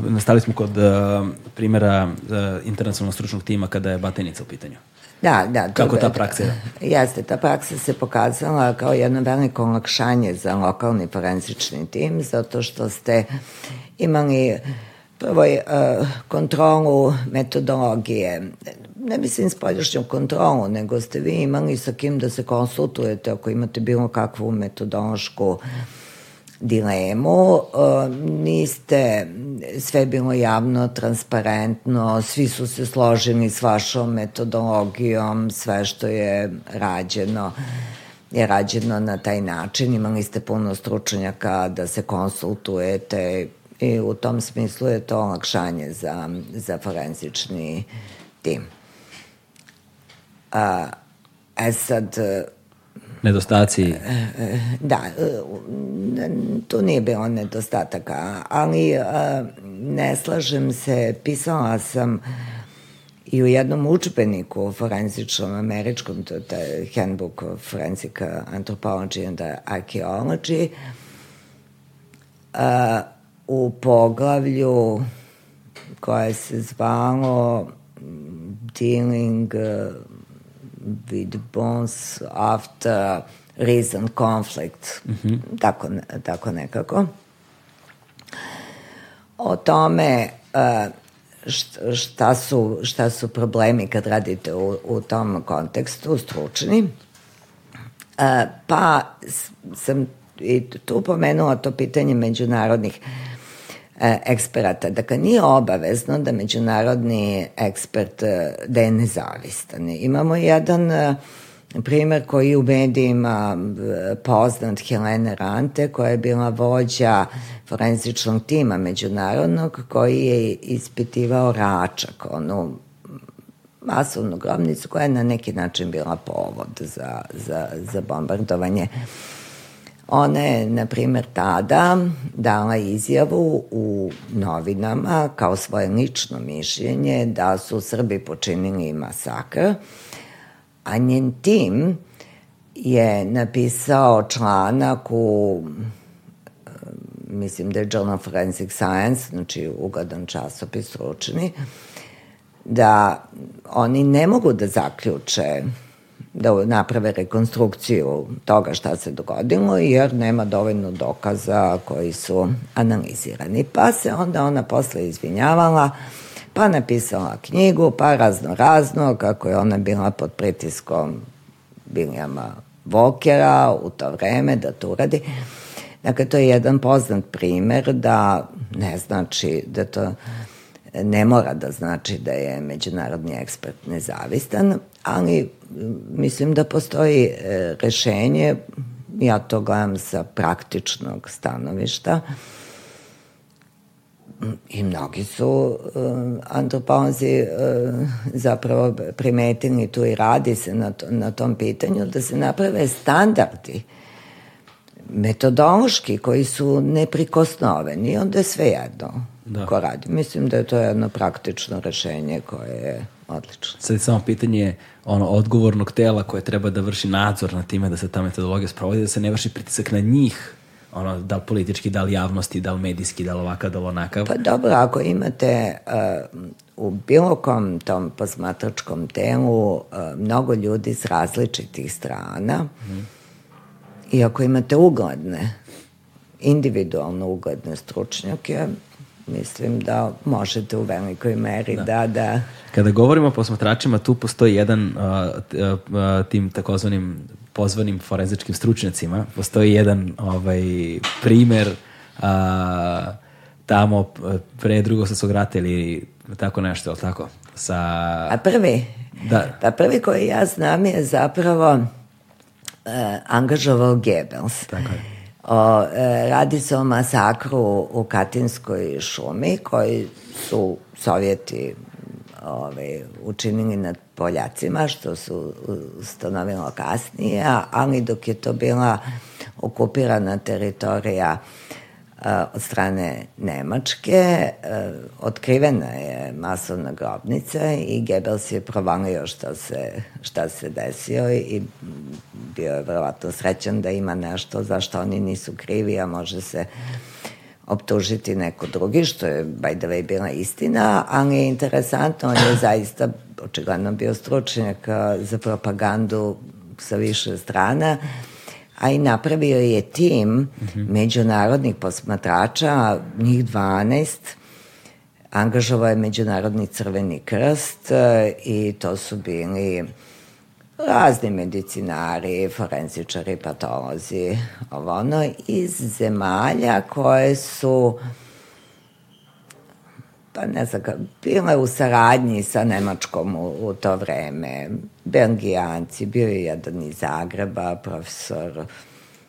nastali smo kod uh, primjera uh, internacionalnog stručnog tima kada je batenica u pitanju. Da, da. To, Kako ta praksa je? Jeste, ta praksa se pokazala kao jedno veliko olakšanje za lokalni forenzični tim, zato što ste imali prvo uh, kontrolu metodologije, ne mislim spoljašnju kontrolu, nego ste vi imali sa kim da se konsultujete ako imate bilo kakvu metodološku uh, dilemu, e, niste, sve bilo javno, transparentno, svi su se složili s vašom metodologijom, sve što je rađeno je rađeno na taj način, imali ste puno stručnjaka da se konsultujete i u tom smislu je to olakšanje za, za forenzični tim. A, e sad, nedostaci? Da, tu nije bilo nedostataka, ali ne slažem se, pisala sam i u jednom učbeniku forenzičnom američkom, to je Handbook of Forensic Anthropology and Archaeology, u poglavlju koje se zvalo Dealing with bonds after reason conflict, mm -hmm. tako, tako nekako. O tome uh, šta su, šta su problemi kad radite u, u tom kontekstu, stručni. Uh, pa sam i tu pomenula to pitanje međunarodnih uh, eksperata. Dakle, nije obavezno da međunarodni ekspert e, da je nezavistan. Imamo jedan e, primer koji u medijima poznat Helene Rante, koja je bila vođa forenzičnog tima međunarodnog, koji je ispitivao račak, onu masovnu grobnicu koja je na neki način bila povod za, za, za bombardovanje. Ona je, na primjer, tada dala izjavu u novinama kao svoje lično mišljenje da su Srbi počinili masakr, a njen tim je napisao članak u mislim da je Journal Forensic Science, znači ugodan časopis stručni, da oni ne mogu da zaključe da naprave rekonstrukciju toga šta se dogodilo jer nema dovoljno dokaza koji su analizirani. Pa se onda ona posle izvinjavala, pa napisala knjigu, pa razno razno, kako je ona bila pod pritiskom Biljama Vokera u to vreme da to uradi. Dakle, to je jedan poznat primer da ne znači da to ne mora da znači da je međunarodni ekspert nezavistan, ali mislim da postoji e, rešenje, ja to gledam sa praktičnog stanovišta, i mnogi su uh, antropolozi uh, zapravo primetili tu i radi se na, to, na tom pitanju da se naprave standardi metodološki koji su neprikosnoveni onda je sve jedno da. ko radi. Mislim da je to jedno praktično rešenje koje je odlično. Sad je samo pitanje ono, odgovornog tela koje treba da vrši nadzor na time da se ta metodologija sprovodi, da se ne vrši pritisak na njih ono, da li politički, da li javnosti, da li medijski, da li ovakav, da li onakav? Pa dobro, ako imate uh, u bilo kom tom posmatračkom telu uh, mnogo ljudi s različitih strana mm. i ako imate ugledne, individualno ugledne stručnjake, mislim da možete u velikoj meri da, da... da... Kada govorimo o posmatračima, tu postoji jedan uh, uh, tim takozvanim pozvanim forenzičkim stručnjacima. Postoji jedan ovaj, primer uh, tamo pre drugog svjetskog rata ili tako nešto, ali tako? Sa... A prvi? Da. Pa prvi koji ja znam je zapravo uh, angažovao Goebbels. Tako je O, e, radi se o masakru u Katinskoj šumi koji su Sovjeti ove, ovaj, učinili nad Poljacima, što su ustanovilo kasnije, ali dok je to bila okupirana teritorija od strane Nemačke. Otkrivena je masovna grobnica i Goebbels je provalio šta se, šta se desio i bio je verovatno srećan da ima nešto za što oni nisu krivi, a može se optužiti neko drugi, što je, by the way, bila istina, ali je interesantno, on je zaista očigledno bio stručnjak za propagandu sa više strana, a i napravio je tim mm -hmm. međunarodnih posmatrača, njih 12, angažovao je Međunarodni crveni krst e, i to su bili razni medicinari, forenzičari, patolozi, ovo ono, iz zemalja koje su pa ne znam, bile u saradnji sa Nemačkom u, u to vreme. Belgijanci, bio je jedan iz Zagreba, profesor,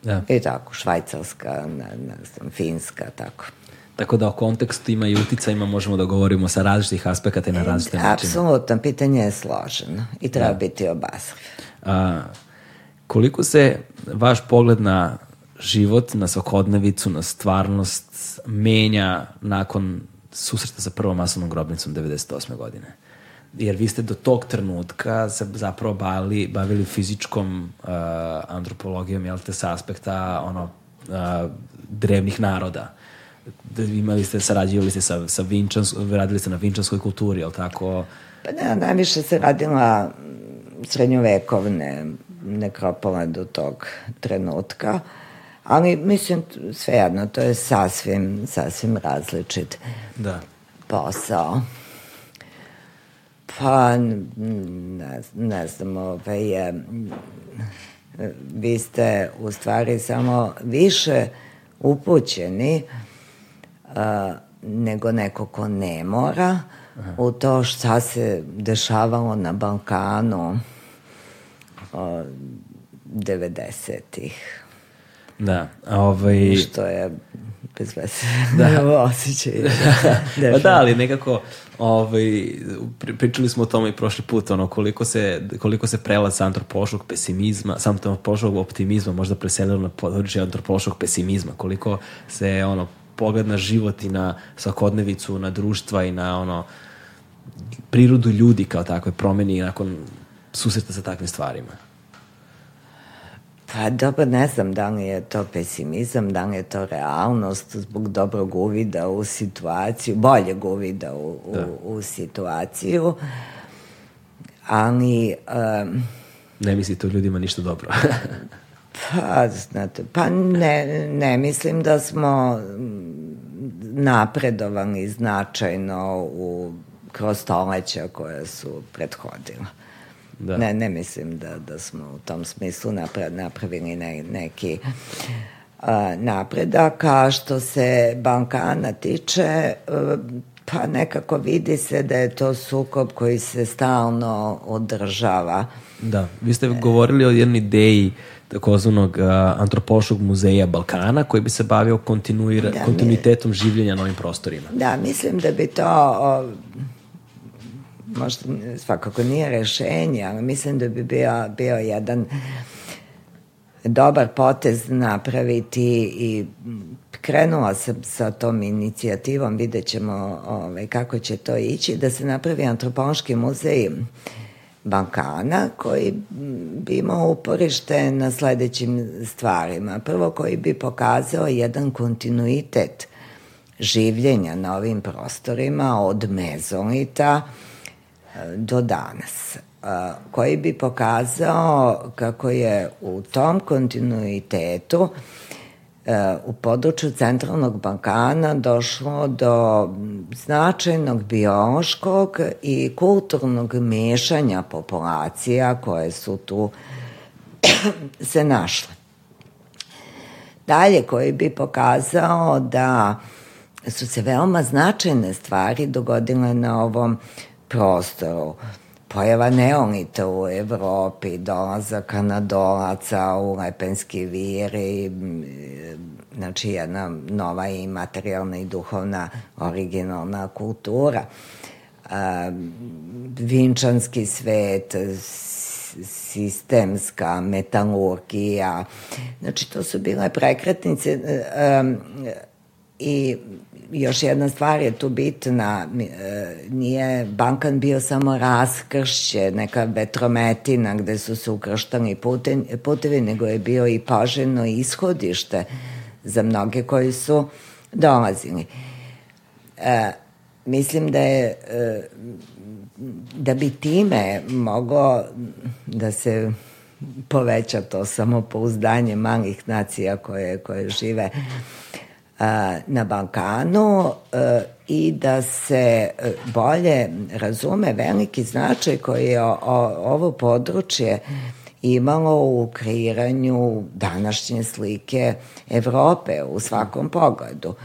da. i tako, Švajcarska, ne, ne znam, Finska, tako. Tako da o kontekstu ima i uticajima možemo da govorimo sa različitih aspekata i na različite načine. Apsolutno, pitanje je složeno i treba da. biti obazriv. A, koliko se vaš pogled na život, na svakodnevicu, na stvarnost menja nakon susreta sa prvom masovnom grobnicom 98. godine? Jer vi ste do tog trenutka se zapravo bavili, bavili fizičkom uh, antropologijom, jel te, sa aspekta ono, uh, drevnih naroda da imali ste, sarađivali ste sa, sa Vinčans, radili ste na vinčanskoj kulturi, je li tako? Pa ne, najviše se radila srednjovekovne nekropole do tog trenutka, ali mislim, svejedno, to je sasvim, sasvim različit da. posao. Pa, ne, ne znam, ovaj, je, vi ste u stvari samo više upućeni a, nego neko ko ne mora Aha. u to šta se dešavalo na Balkanu 90-ih. Da, ovaj... Što je bez veze. (laughs) Da. osjećaj. (laughs) pa da, ali nekako ovaj, pričali smo o tome i prošli put, ono, koliko se, koliko se prelaz antropološkog pesimizma, sa antropološkog optimizma možda preselilo na područje antropološkog pesimizma, koliko se ono, pogled na život i na svakodnevicu, na društva i na ono, prirodu ljudi kao takve promeni nakon susreta sa takvim stvarima. Pa dobro, ne znam da li je to pesimizam, da li je to realnost zbog dobrog uvida u situaciju, boljeg uvida u, u, da. u situaciju, ali... Um, ne mislite o ljudima ništa dobro. (laughs) pa, znate, pa ne, ne mislim da smo napredovali značajno u, kroz stoleća koja su prethodila. Da. Ne, ne mislim da, da smo u tom smislu napravili ne, neki a, napredak, a što se Balkana tiče, a, pa nekako vidi se da je to sukob koji se stalno održava. Da, vi ste govorili o jednoj ideji takozvanog antropološkog muzeja Balkana koji bi se bavio kontinuira, da, kontinuitetom življenja na ovim prostorima. Da, mislim da bi to o, možda svakako nije rešenje, ali mislim da bi bio, bio jedan dobar potez napraviti i krenula sam sa tom inicijativom, vidjet ćemo ovaj, kako će to ići, da se napravi antropološki muzej Balkana koji bi imao uporište na sledećim stvarima. Prvo koji bi pokazao jedan kontinuitet življenja na ovim prostorima od mezolita, do danas koji bi pokazao kako je u tom kontinuitetu u području centralnog Balkana došlo do značajnog biološkog i kulturnog mešanja populacija koje su tu (clears throat) se našle. Dalje, koji bi pokazao da su se veoma značajne stvari dogodile na ovom prostoru. Pojava neolita u Evropi, dolazak kanadolaca u Lepenski vir i znači jedna nova i materijalna i duhovna originalna kultura. Vinčanski svet, sistemska metalurgija. Znači, to su bile prekretnice um, i još jedna stvar je tu bitna, e, nije Bankan bio samo raskršće, neka vetrometina gde su se ukrštani putevi, nego je bio i poželjno ishodište za mnoge koji su dolazili. E, mislim da je e, da bi time mogo da se poveća to samopouzdanje malih nacija koje, koje žive na Balkanu e, i da se e, bolje razume veliki značaj koji je ovo područje imalo u kreiranju današnje slike Evrope u svakom pogledu.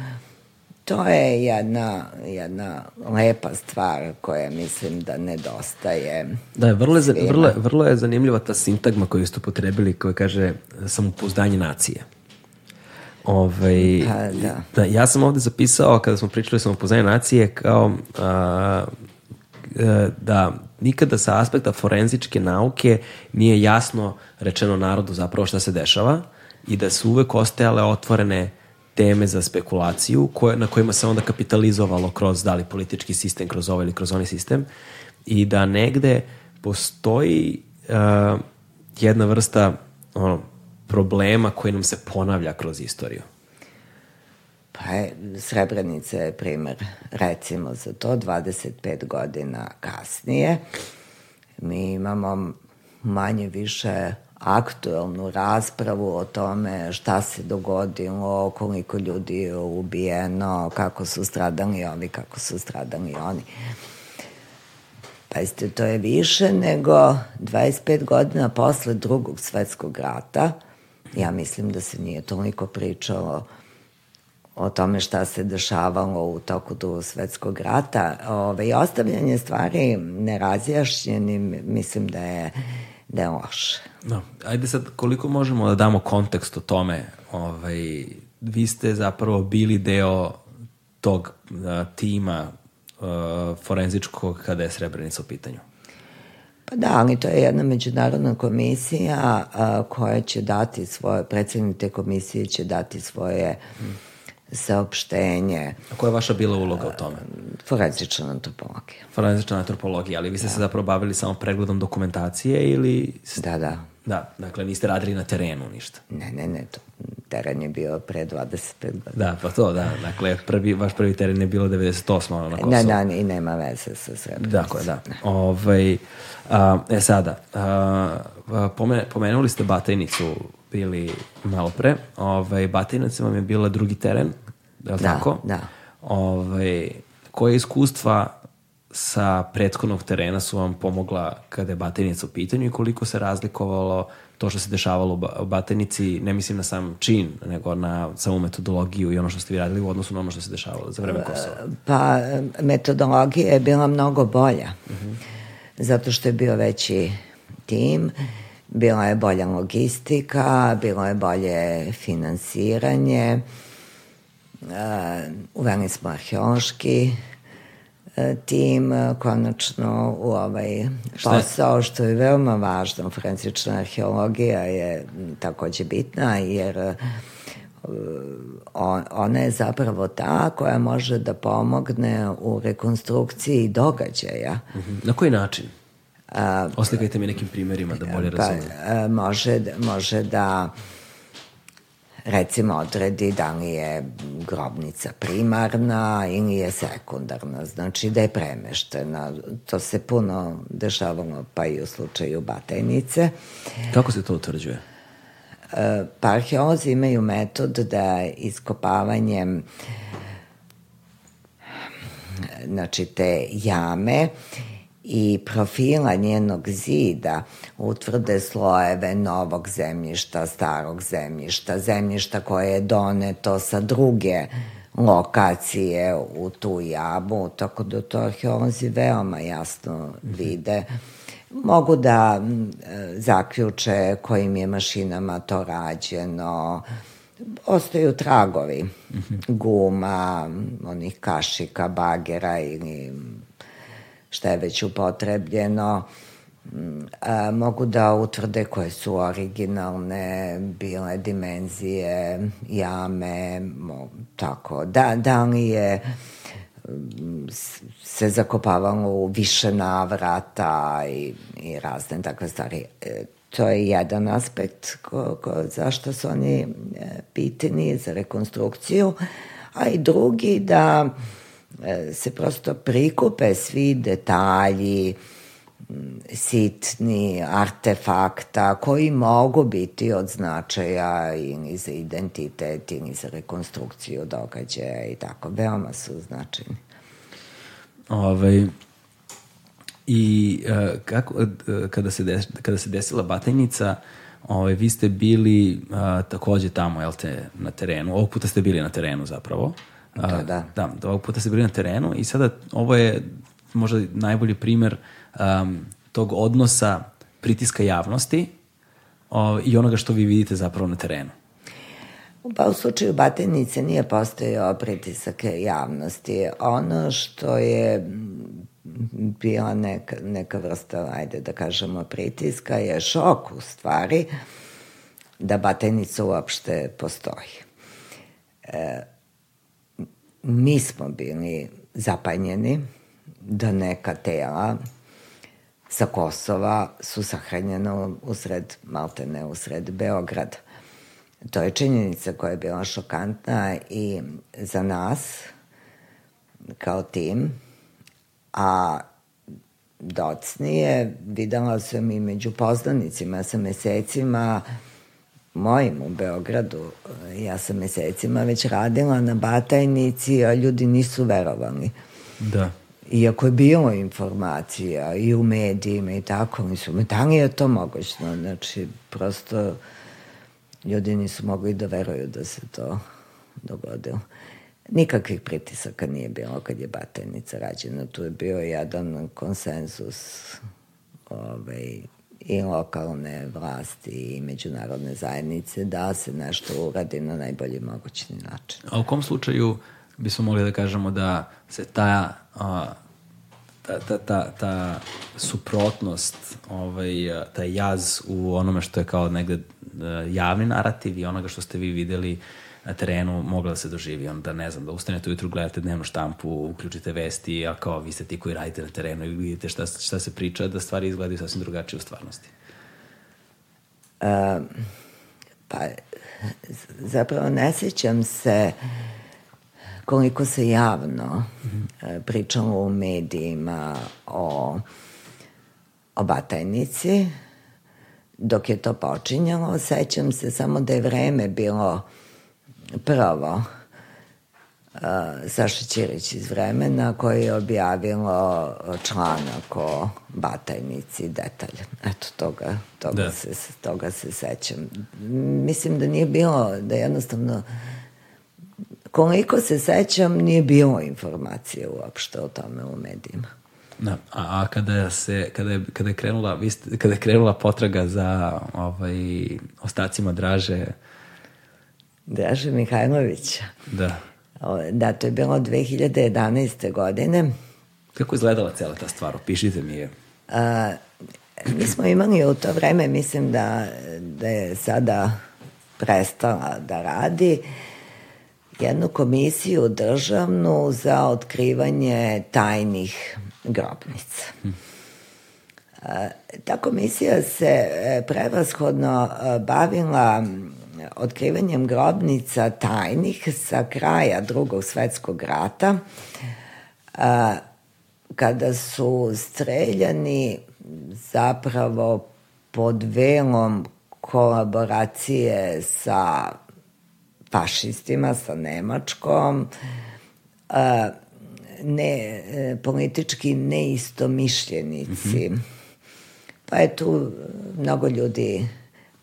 To je jedna, jedna lepa stvar koja mislim da nedostaje. Da, vrlo je, vrlo, vrlo je zanimljiva ta sintagma koju ste upotrebili koja kaže samopouzdanje nacije. Ovaj, pa, da. da. Ja sam ovde zapisao, kada smo pričali o upoznanju nacije, kao a, a, da nikada sa aspekta forenzičke nauke nije jasno rečeno narodu zapravo šta se dešava i da su uvek ostajale otvorene teme za spekulaciju koje, na kojima se onda kapitalizovalo kroz da li politički sistem, kroz ovaj ili kroz onaj sistem i da negde postoji uh, jedna vrsta ono, problema koji nam se ponavlja kroz istoriju? Pa je, Srebrenica je primer, recimo, za to 25 godina kasnije. Mi imamo manje više aktuelnu raspravu o tome šta se dogodilo, koliko ljudi je ubijeno, kako su stradali ovi, kako su stradali oni. Pa jeste, to je više nego 25 godina posle drugog svetskog rata, Ja mislim da se nije toliko pričalo o tome šta se dešavalo u toku drugog svetskog rata. Ove, I ostavljanje stvari nerazjašnjenim mislim da je da je loše. No, ajde sad, koliko možemo da damo kontekst o tome? Ovaj, vi ste zapravo bili deo tog uh, tima uh, forenzičkog kada je Srebrenica u pitanju. Pa da, ali to je jedna međunarodna komisija a, koja će dati svoje, predsednik te komisije će dati svoje hmm. saopštenje. A koja je vaša bila uloga u tome? Forenzična antropologija. Forenzična antropologija, ali vi ste da. se zapravo bavili samo pregledom dokumentacije ili... Da, da. Da, dakle niste radili na terenu ništa. Ne, ne, ne, to, teren je bio pre 25 godina. Da, pa to, da. Dakle, prvi, vaš prvi teren je bilo 98. na Kosovu. Da, da, i nema veze sa Srebrenicom. Dakle, da. Ovaj, a, e sada, a, pomene, pomenuli ste Batajnicu bili malo pre. Ovaj, Batajnica vam je bila drugi teren, je li da, tako? Da, Ovaj, koje iskustva sa prethodnog terena su vam pomogla kada je Batajnica u pitanju i koliko se razlikovalo to što se dešavalo u Batajnici, ne mislim na sam čin, nego na samu metodologiju i ono što ste vi radili u odnosu na ono što se dešavalo za vreme Kosova? Pa, metodologija je bila mnogo bolja, uh -huh. zato što je bio veći tim, bila je bolja logistika, bilo je bolje finansiranje, uveli smo arheološki tim e, konačno u ovaj posao, što je veoma važno. Forenzična arheologija je takođe bitna, jer e, on, ona je zapravo ta koja može da pomogne u rekonstrukciji događaja. Mhm. Na koji način? Oslikajte mi nekim primjerima da bolje razumem. Pa, može, može da recimo odredi da li je grobnica primarna ili je sekundarna, znači da je premeštena. To se puno dešavalo pa i u slučaju Batajnice. Kako se to utvrđuje? E, pa arheolozi imaju metod da iskopavanjem znači te jame i profila njenog zida utvrde slojeve novog zemljišta, starog zemljišta, zemljišta koje je doneto sa druge lokacije u tu jabu, tako da to arheolozi veoma jasno vide. Mogu da zaključe kojim je mašinama to rađeno, ostaju tragovi guma, onih kašika, bagera ili šta je već upotrebljeno, a, mogu da utvrde koje su originalne bile dimenzije, jame, mo, tako. Da, da li je se zakopavalo u više navrata i, i razne takve stvari. E, to je jedan aspekt ko, ko, zašto su oni e, pitani za rekonstrukciju, a i drugi da E, se prosto prikupe svi detalji, sitni artefakta koji mogu biti od značaja ili za identitet ili za rekonstrukciju događaja i tako. Veoma su značajni. Ovaj, I uh, kako, uh, kada, se des, kada se desila batajnica, ove, ovaj, vi ste bili uh, takođe tamo, jel te, na terenu. Ovog puta ste bili na terenu zapravo. Da, da. Da, da ovog puta ste bili na terenu i sada ovo je možda najbolji primer um, tog odnosa pritiska javnosti o, i onoga što vi vidite zapravo na terenu. Pa u slučaju Batenice nije postojao pritisak javnosti. Ono što je bila neka, neka vrsta, ajde da kažemo, pritiska je šok u stvari da Batenica uopšte postoji. E, mi smo bili zapanjeni da neka tela sa Kosova su sahranjena usred, maltene usred Beograda. To je činjenica koja je bila šokantna i za nas kao tim, a docnije videla sam i među poznanicima sa mesecima mojim u Beogradu. Ja sam mesecima već radila na Batajnici, a ljudi nisu verovali. Da. Iako je bilo informacija i u medijima i tako, nisu, da li je to mogućno? Znači, prosto ljudi nisu mogli da veruju da se to dogodilo. Nikakvih pritisaka nije bilo kad je Batajnica rađena. Tu je bio jedan konsenzus ovaj, i lokalne vlasti i međunarodne zajednice da se nešto uradi na najbolji mogući način. A u kom slučaju bismo mogli da kažemo da se ta, a, ta, ta, ta, ta suprotnost, ovaj, taj jaz u onome što je kao negde javni narativ i onoga što ste vi videli na terenu mogla da se doživi. Onda, ne znam, da ustanete ujutru, gledate dnevnu štampu, uključite vesti, a kao vi ste ti koji radite na terenu i vidite šta, šta se priča, da stvari izgledaju sasvim drugačije u stvarnosti. Um, pa, zapravo ne sećam se koliko se javno mm -hmm. pričalo u medijima o, o Batajnici, dok je to počinjalo, sećam se samo da je vreme bilo prvo uh, Saša Ćirić iz vremena koji je objavilo članak o batajnici detalj. Eto, toga, toga, da. se, toga se sećam. Mislim da nije bilo, da jednostavno koliko se sećam, nije bilo informacije uopšte o tome u medijima. Da, a, a kada se kada je kada je krenula vi ste, kada je krenula potraga za ovaj ostacima Draže Draže Mihajlovića. Da. Da, to je bilo 2011. godine. Kako izgledala cela ta stvar? Opišite mi je. A, mi smo imali u to vreme, mislim da, da je sada prestala da radi, jednu komisiju državnu za otkrivanje tajnih grobnica. Hm. Ta komisija se e, prevashodno e, bavila otkrivanjem grobnica tajnih sa kraja drugog svetskog rata, kada su streljani zapravo pod velom kolaboracije sa fašistima, sa Nemačkom, ne, politički neistomišljenici. Mm -hmm. Pa je tu mnogo ljudi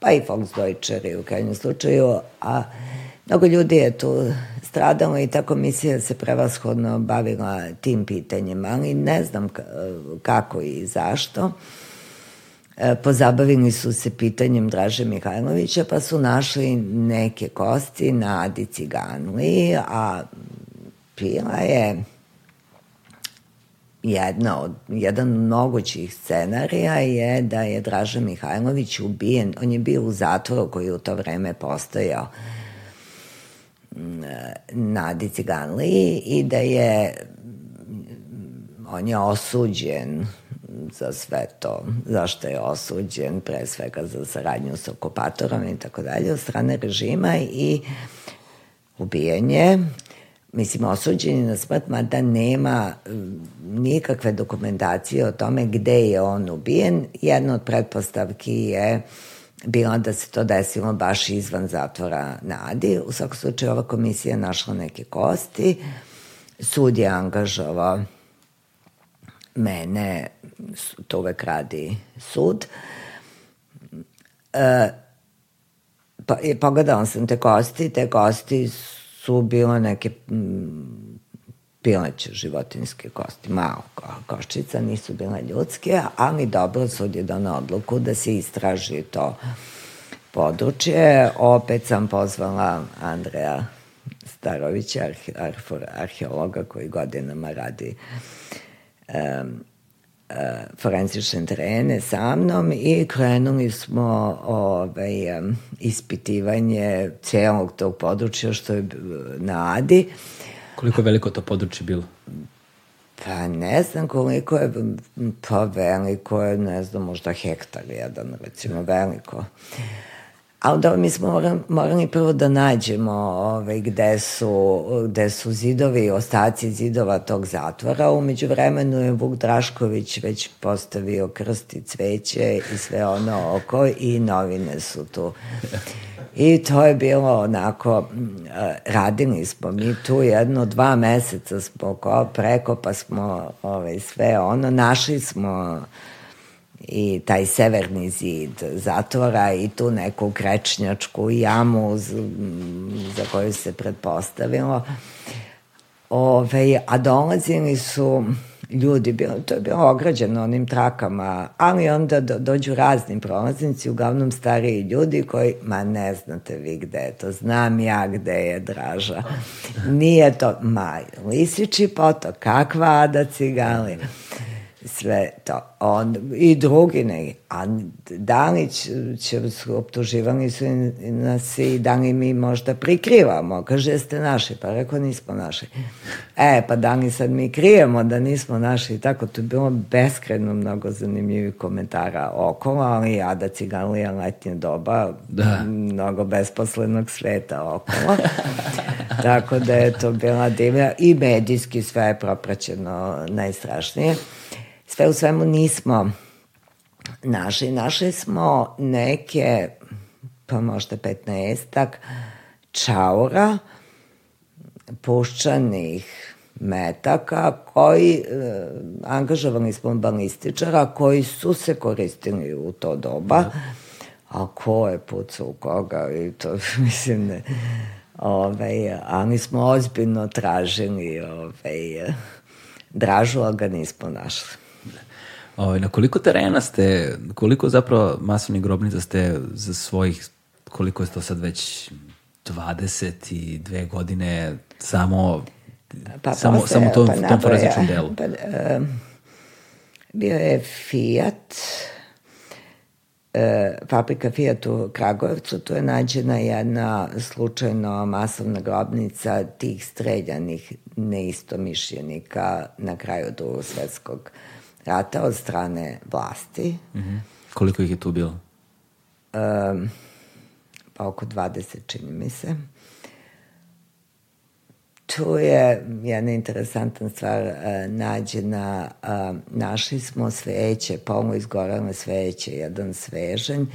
pa i Volksdeutscheri u krajnjem slučaju, a mnogo ljudi je tu stradalo i ta komisija se prevashodno bavila tim pitanjem, ali ne znam kako i zašto. E, pozabavili su se pitanjem Draže Mihajlovića, pa su našli neke kosti na Adi Ciganli, a pila je jedna od, jedan od mogućih scenarija je da je Draža Mihajlović ubijen, on je bio u zatvoru koji je u to vreme postojao mm, na Diciganliji i da je on je osuđen za sve to, zašto je osuđen, pre svega za saradnju sa okupatorom i tako dalje, od strane režima i ubijen je mislim, osuđeni na smrt, mada nema mm, nikakve dokumentacije o tome gde je on ubijen. Jedna od pretpostavki je bila da se to desilo baš izvan zatvora na Adi. U svakom slučaju ova komisija našla neke kosti. Sud je angažovao mene, to uvek radi sud. E, pa, pogledala sam te kosti, te kosti su bile neke pileće životinske kosti, malo ko, koščica, nisu bile ljudske, ali dobro sud je dana odluku da se istraži to područje. Opet sam pozvala Andreja Starovića, arhe, arheologa koji godinama radi um, forenzične terene sa mnom i krenuli smo ovaj, ispitivanje celog tog područja što je na Adi. Koliko je veliko to područje bilo? Pa ne znam koliko je, pa veliko je, ne znam, možda hektar jedan, recimo, veliko. Ali da, mi smo morali, morali prvo da nađemo ovaj, gde, su, gde su zidovi, ostaci zidova tog zatvora. Umeđu vremenu je Vuk Drašković već postavio krst i cveće i sve ono oko i novine su tu. I to je bilo onako, radili smo mi tu jedno dva meseca smo ko preko pa smo ovaj, sve ono, našli smo i taj severni zid zatvora i tu neku krečnjačku jamu za koju se pretpostavilo. Ove, a dolazili su ljudi, bilo, to je bilo ograđeno onim trakama, ali onda do, dođu razni prolaznici, uglavnom stariji ljudi koji, ma ne znate vi gde je to, znam ja gde je Draža. Nije to, ma, Lisiči potok, kakva Ada Cigali sve to. On, I drugi ne. A Danić će, optuživani su nas i da li mi možda prikrivamo. Kaže, jeste naši? Pa rekao, nismo naši. E, pa da li sad mi krijemo da nismo naši? I tako, to je bilo beskreno mnogo zanimljivih komentara okolo, ali Ada Ciganlija letnje doba, da. mnogo besposlenog sveta okolo. (laughs) tako da je to bila divlja i medijski sve je propraćeno najstrašnije sve u svemu nismo našli. Našli smo neke, pa možda 15 čaura, puščanih metaka koji, e, angažovali smo balističara koji su se koristili u to doba. A ko je pucao u koga i to, (laughs) mislim, ne. Ove, ali smo ozbiljno tražili ove, dražu, ali ga nismo našli. Ovaj, na koliko terena ste, koliko zapravo masovnih grobnica ste za svojih, koliko je to sad već 22 godine samo pa, samo, posle, samo tom, pa, tom forenzičnom delu? Pa, uh, bio je Fiat, uh, fabrika Fiat u Kragujevcu, tu je nađena jedna slučajno masovna grobnica tih streljanih neistomišljenika na kraju drugog svetskog rata od strane vlasti. Mm -hmm. Koliko ih je tu bilo? Um, pa oko 20, čini mi se. Tu je jedna interesantna stvar uh, nađena. Uh, našli smo sveće, polno izgorane sveće, jedan svežanj.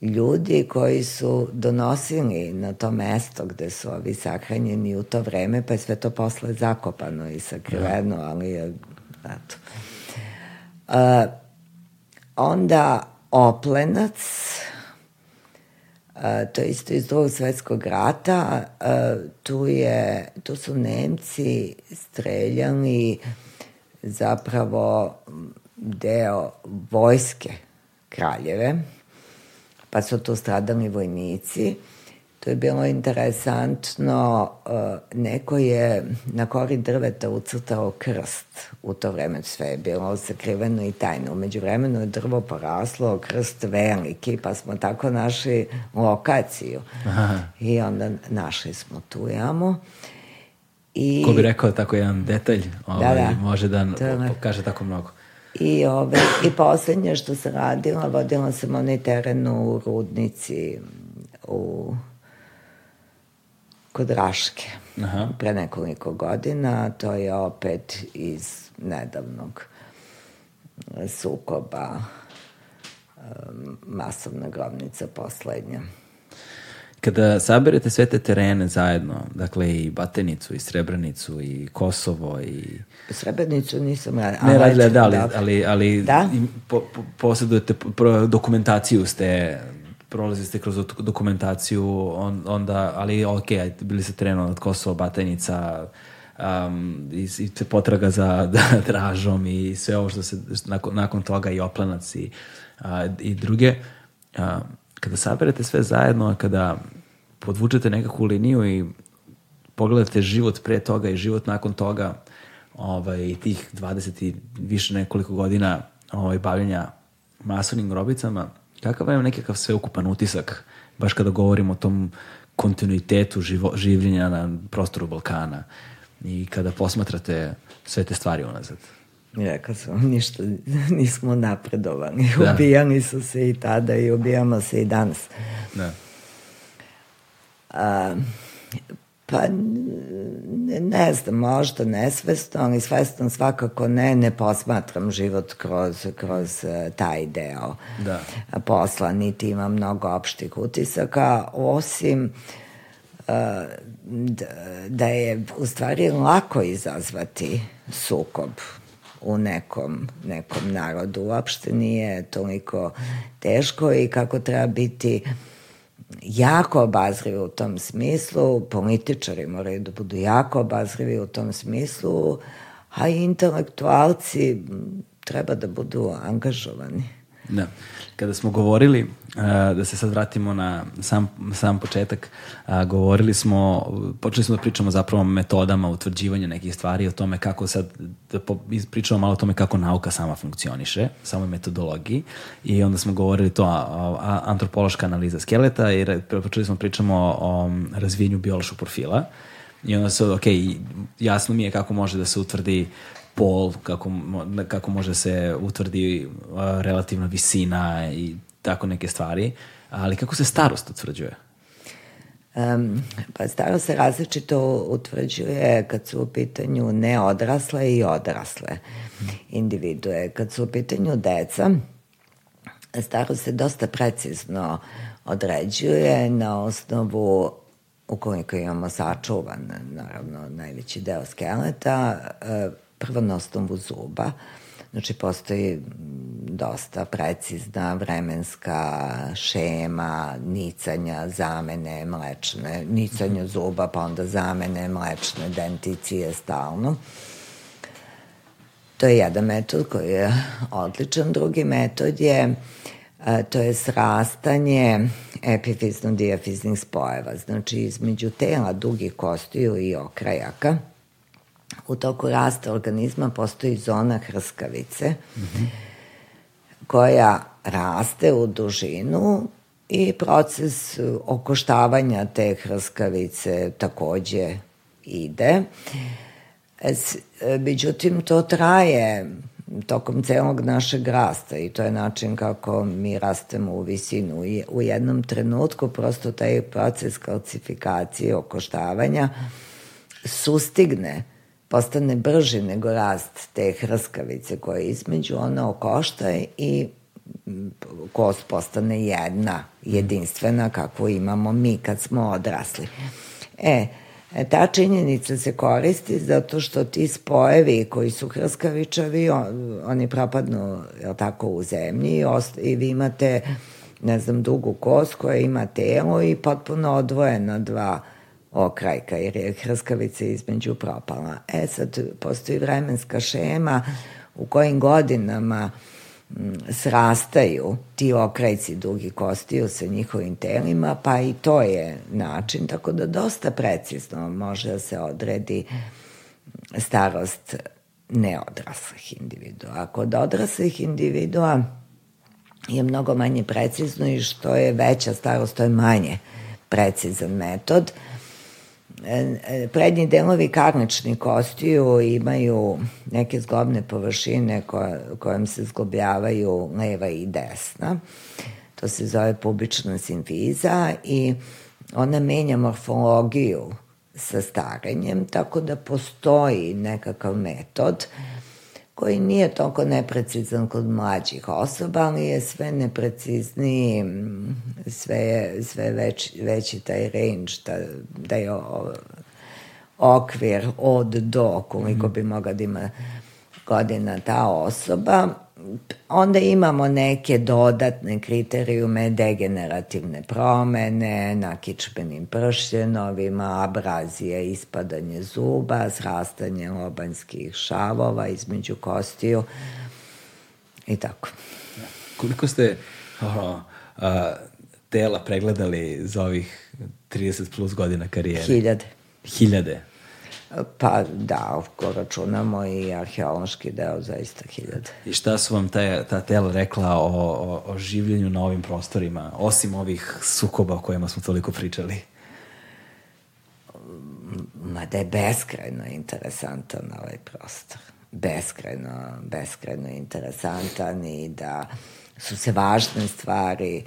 Ljudi koji su donosili na to mesto gde su ovi sahranjeni u to vreme, pa je sve to posle zakopano i sakriveno, da. ali je, eto, Uh, onda Oplenac, uh, to je isto iz drugog svetskog rata, uh, tu, je, tu su Nemci streljali zapravo deo vojske kraljeve, pa su tu stradali vojnici. To je bilo interesantno, uh, neko je na kori drveta ucrtao krst u to vreme, sve je bilo sakriveno i tajno. Umeđu vremenu je drvo poraslo, krst veliki, pa smo tako našli lokaciju. Aha. I onda našli smo tu jamu. I, Ko bi rekao tako jedan detalj, ovaj, da, da, može da pokaže tako mnogo. I, ove, I poslednje što sam radila, vodila sam onaj teren u Rudnici, u kod Raške Aha. pre nekoliko godina. To je opet iz nedavnog sukoba masovna grobnica poslednja. Kada saberete sve te terene zajedno, dakle i Batenicu, i Srebrenicu, i Kosovo, i... Srebrenicu nisam radila. Ne radila, da, ali, ali, ali da? Po, po, posjedujete dokumentaciju ste prolazili ste kroz dokumentaciju, on, onda, ali ok, bili ste trenuo od Kosovo, Batajnica, um, i, i potraga za (laughs) da, dražom i sve ovo što se nakon, nakon toga i oplanac i, a, i druge. A, kada saberete sve zajedno, kada podvučete nekakvu liniju i pogledate život pre toga i život nakon toga, ovaj, tih 20 i više nekoliko godina ovaj, bavljenja masovnim grobicama, Kakav je nekakav sveukupan utisak, baš kada govorimo o tom kontinuitetu živo, življenja na prostoru Balkana i kada posmatrate sve te stvari unazad? Rekao sam, (laughs) ništa, nismo napredovani. Da. Ubijali su se i tada i ubijamo se i danas. Da. A, Pa ne, ne znam, možda nesvesno, ali svesno svakako ne, ne posmatram život kroz, kroz uh, taj deo da. posla, niti imam mnogo opštih utisaka, osim uh, da, da je u stvari lako izazvati sukob u nekom, nekom narodu. Uopšte nije toliko teško i kako treba biti uh, jako obazrivi u tom smislu, političari moraju da budu jako obazrivi u tom smislu, a intelektualci treba da budu angažovani. Da. Kada smo govorili, uh, da se sad vratimo na sam, sam početak, uh, govorili smo, počeli smo da pričamo zapravo o metodama utvrđivanja nekih stvari, o tome kako sad, da pričamo malo o tome kako nauka sama funkcioniše, samoj metodologiji i onda smo govorili to, a, antropološka analiza skeleta i počeli smo da pričamo o, o razvijenju biološkog profila i onda se, ok, jasno mi je kako može da se utvrdi pol, kako, kako može se utvrdi relativna visina i tako neke stvari, ali kako se starost utvrđuje? Um, pa starost se različito utvrđuje kad su u pitanju neodrasle i odrasle individue. Kad su u pitanju deca, starost se dosta precizno određuje na osnovu ukoliko imamo sačuvan, naravno, najveći deo skeleta, prvo na osnovu zuba, znači postoji dosta precizna vremenska šema nicanja, zamene mlečne, nicanje zuba, pa onda zamene mlečne, denticije stalno. To je jedan metod koji je odličan. Drugi metod je a, to je srastanje epifizno-dijafiznih spojeva, znači između tela dugih kostiju i okrajaka u toku rasta organizma postoji zona hrskavice mm -hmm. koja raste u dužinu i proces okoštavanja te hrskavice takođe ide. Međutim, to traje tokom celog našeg rasta i to je način kako mi rastemo u visinu. I u jednom trenutku prosto taj proces kalcifikacije, okoštavanja sustigne postane brži nego rast te hrskavice koja je između ona okošta i kost postane jedna, jedinstvena kakvu imamo mi kad smo odrasli. E, ta činjenica se koristi zato što ti spojevi koji su hrskavičavi, on, oni propadnu je tako, u zemlji i, osta, i vi imate, ne znam, dugu kost koja ima telo i potpuno odvojena dva okrajka, jer je hrskavica između propala. E sad, postoji vremenska šema u kojim godinama srastaju ti okrajci dugi kostiju sa njihovim telima, pa i to je način, tako da dosta precizno može da se odredi starost neodraslih individua. Kod odraslih individua je mnogo manje precizno i što je veća starost, to je manje precizan metod. Uh, prednji delovi karnični kostiju imaju neke zglobne površine koje, kojim se zglobljavaju leva i desna. To se zove pubična simfiza i ona menja morfologiju sa starenjem, tako da postoji nekakav metod koji nije toliko neprecizan kod mlađih osoba, ali je sve neprecizniji, sve je sve već, veći taj range, da, da je okvir od do koliko bi mogla da ima godina ta osoba. Onda imamo neke dodatne kriterijume, degenerativne promene, na kičbenim pršljenovima, abrazije, ispadanje zuba, srastanje lobanjskih šavova između kostiju i tako. Koliko ste ono, a, tela pregledali za ovih 30 plus godina karijere? Hiljade. Hiljade? Pa da, ako računamo i arheološki deo, zaista hiljade. I šta su vam ta, ta tela rekla o, o, o življenju na ovim prostorima, osim ovih sukoba o kojima smo toliko pričali? Ma da je beskrajno interesantan ovaj prostor. Beskrajno, beskrajno interesantan i da su se važne stvari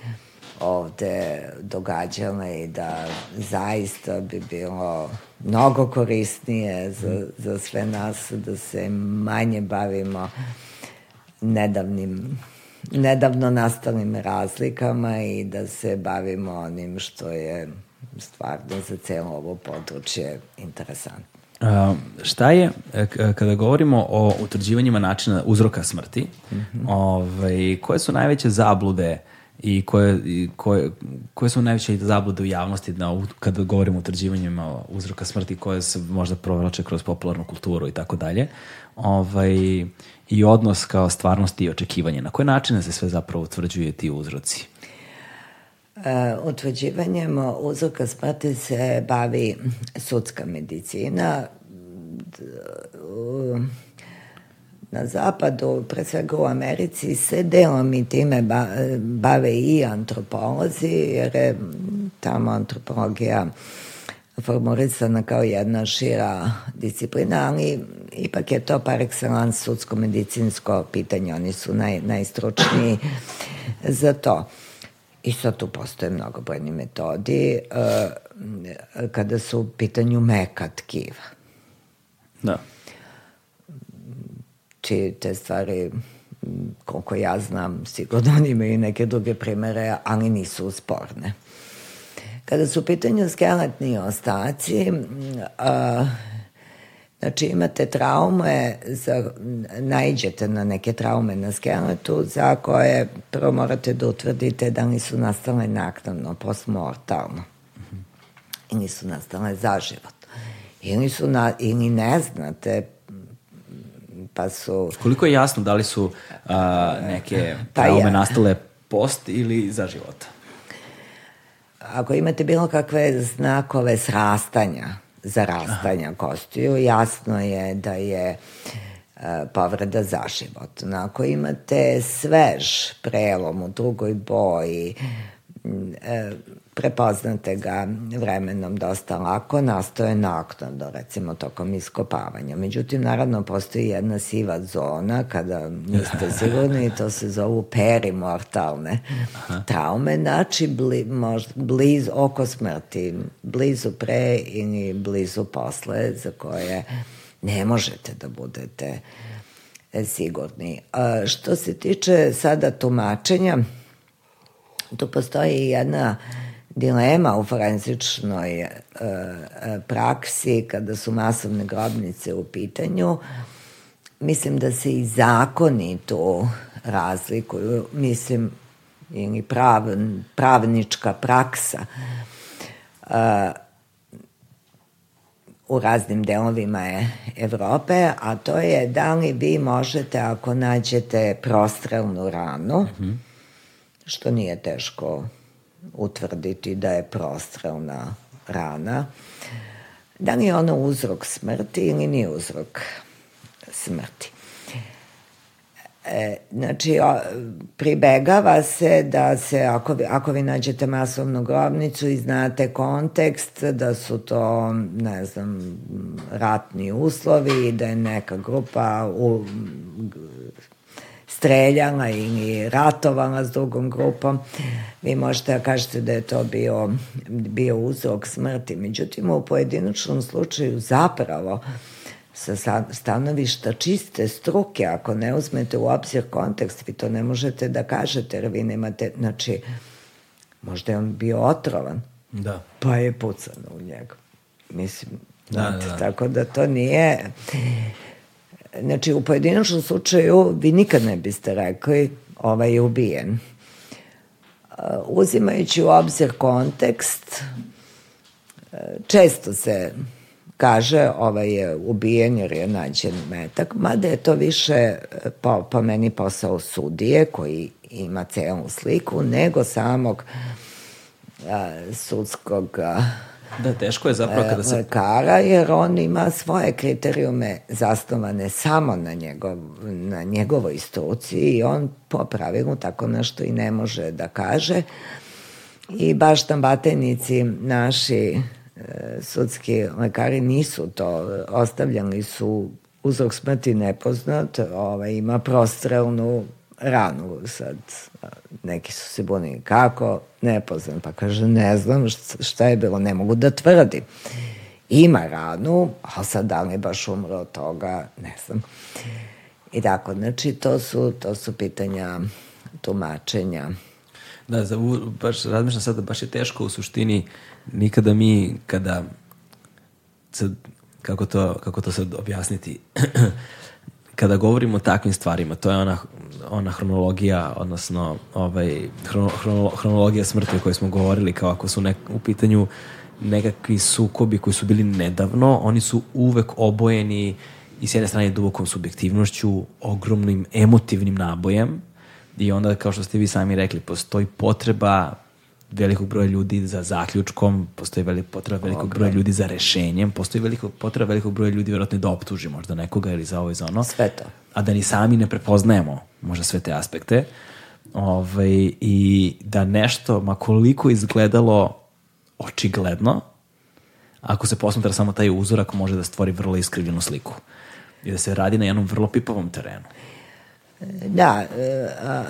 ovde događale i da zaista bi bilo mnogo korisnije za, za sve nas da se manje bavimo nedavnim nedavno nastalim razlikama i da se bavimo onim što je stvarno za celo ovo područje interesantno. A, šta je, e, kada govorimo o utvrđivanjima načina uzroka smrti, mm -hmm. ovaj, koje su najveće zablude i koje, koje, koje su najveće zablude u javnosti na, kada govorimo o utvrđivanjima uzroka smrti koje se možda provlače kroz popularnu kulturu i tako dalje. Ovaj, I odnos kao stvarnosti i očekivanje. Na koje načine se sve zapravo utvrđuje ti uzroci? E, utvrđivanjem uzroka smrti se bavi sudska medicina. Na zapadu, pre svega u Americi, se delom i time bave i antropolozi, jer je tamo antropologija formulisana kao jedna šira disciplina, ali ipak je to par excellence sudsko-medicinsko pitanje. Oni su naj, najstručniji za to. I sad tu postoje mnogobrojni metodi uh, kada su u pitanju meka tkiva. Da. Či te stvari, koliko ja znam, sigurno oni imaju neke druge primere, ali nisu sporne. Kada su u pitanju skeletni ostaci, uh, Znači imate traume, za, najđete na neke traume na skeletu za koje prvo morate da utvrdite da li su nastale naknadno, postmortalno. I nisu nastale za život. Ili, su na, ili ne znate, pa su... Koliko je jasno da li su a, neke pa traume pa nastale post ili za života? Ako imate bilo kakve znakove srastanja, zarastanja kostiju, jasno je da je povreda za život. Ako imate svež prelom u drugoj boji, e, prepoznate ga vremenom dosta lako, nastoje naknadno, recimo tokom iskopavanja. Međutim, naravno, postoji jedna siva zona kada niste (laughs) sigurni, to se zovu perimortalne Aha. traume, znači bli, možda, blizu, oko smrti, blizu pre i blizu posle, za koje ne možete da budete sigurni. A, što se tiče sada tumačenja, tu postoji jedna dilema u forenzičnoj e, e, praksi kada su masovne grobnice u pitanju. Mislim da se i zakoni tu razlikuju, mislim, ili prav, pravnička praksa e, u raznim delovima je Evrope, a to je da li vi možete ako nađete prostrelnu ranu, mm -hmm. što nije teško utvrditi da je prostrelna rana, da li je ono uzrok smrti ili nije uzrok smrti. E, znači, o, pribegava se da se, ako vi, ako vi nađete masovnu grobnicu i znate kontekst, da su to, ne znam, ratni uslovi, da je neka grupa u, streljala ili ratovala s drugom grupom, vi možete da kažete da je to bio, bio uzrok smrti. Međutim, u pojedinačnom slučaju zapravo sa stanovišta čiste struke, ako ne uzmete u obzir kontekst, vi to ne možete da kažete, jer vi nemate, znači, možda je on bio otrovan, da. pa je pucano u njega. Mislim, da, da, da. tako da to nije Znači, u pojedinačnom slučaju vi nikad ne biste rekli ovaj je ubijen. Uh, uzimajući u obzir kontekst, uh, često se kaže ovaj je ubijen jer je nađen metak, mada je to više uh, po, po meni posao sudije koji ima celu sliku, nego samog a, sudskog a, Da, teško je zapravo kada se... Lekara, jer on ima svoje kriterijume zasnovane samo na, njegov, na njegovoj struci i on po pravilu tako nešto i ne može da kaže. I baš tam batenici naši e, sudski lekari nisu to, ostavljali su uzrok smrti nepoznat, ovaj, ima prostrelnu ranu sad. Neki su se bunili kako, nepoznam, pa kaže ne znam šta je bilo, ne mogu da tvrdim. Ima ranu, a sad da li baš umro od toga, ne znam. I tako, znači to su, to su pitanja tumačenja. Da, za, baš razmišljam sad da baš je teško u suštini nikada mi kada sad, kako to, kako to sad objasniti (clears throat) kada govorimo o takvim stvarima, to je ona ona hronologija, odnosno ovaj, hrono, hrono, hronologija smrti o kojoj smo govorili, kao ako su nek, u pitanju nekakvi sukobi koji su bili nedavno, oni su uvek obojeni i s jedne strane dubokom subjektivnošću, ogromnim emotivnim nabojem i onda, kao što ste vi sami rekli, postoji potreba velikog broja ljudi za zaključkom, postoji velik, potreba velikog broja ljudi za rešenjem, postoji veliko, potreba velikog broja ljudi vjerojatno da optuži možda nekoga ili za ovo i za ono. Sve to. A da ni sami ne prepoznajemo možda sve te aspekte. Ovaj, I da nešto, ma koliko izgledalo očigledno, ako se posmatra samo taj uzorak, može da stvori vrlo iskrivljenu sliku. I da se radi na jednom vrlo pipavom terenu. Da, e, a,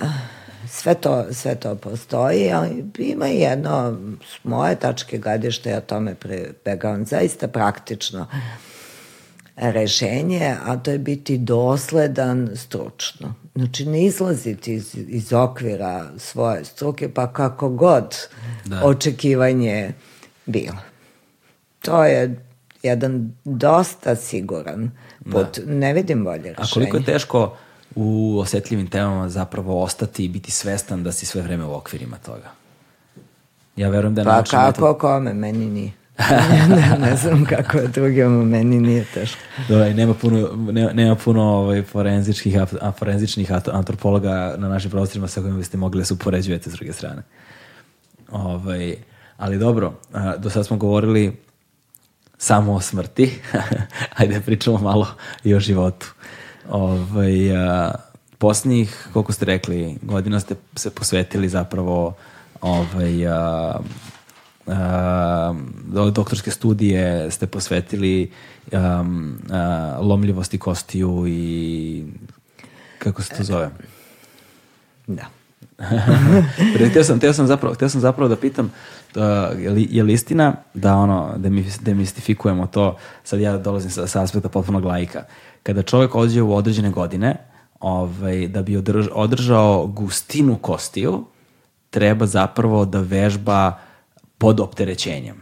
sve to, sve to postoji, ali ima i jedno, s moje tačke gadište, ja tome prebegavam, zaista praktično rešenje, a to je biti dosledan stručno. Znači, ne izlaziti iz, iz okvira svoje struke, pa kako god da. očekivanje bilo. To je jedan dosta siguran put. Da. Ne vidim bolje rešenje. A koliko je teško u osetljivim temama zapravo ostati i biti svestan da si sve vreme u okvirima toga. Ja verujem da je pa. Pa kako metod... kome, meni nije. (laughs) ne, ne znam kako je drugima, meni nije teško. Dobre, nema puno, nema, nema puno ovaj, forenzičkih, a, forenzičnih antropologa na našim prostorima sa kojima biste mogli da se upoređujete s druge strane. Ovaj, ali dobro, a, do sada smo govorili samo o smrti. (laughs) Ajde pričamo malo i o životu. Ovaj, a, posljednjih, koliko ste rekli, godina ste se posvetili zapravo ovaj, a, a, doktorske studije ste posvetili a, a, lomljivosti kostiju i kako se to zove? Da. (laughs) htio sam, sam zapravo, htio sam zapravo da pitam uh, je, li, je li istina da ono, da mi demistifikujemo to, sad ja dolazim sa, sa aspekta potpunog lajka, kada čovjek ođe u određene godine, ovaj, da bi održ, održao gustinu kostiju, treba zapravo da vežba pod opterećenjem.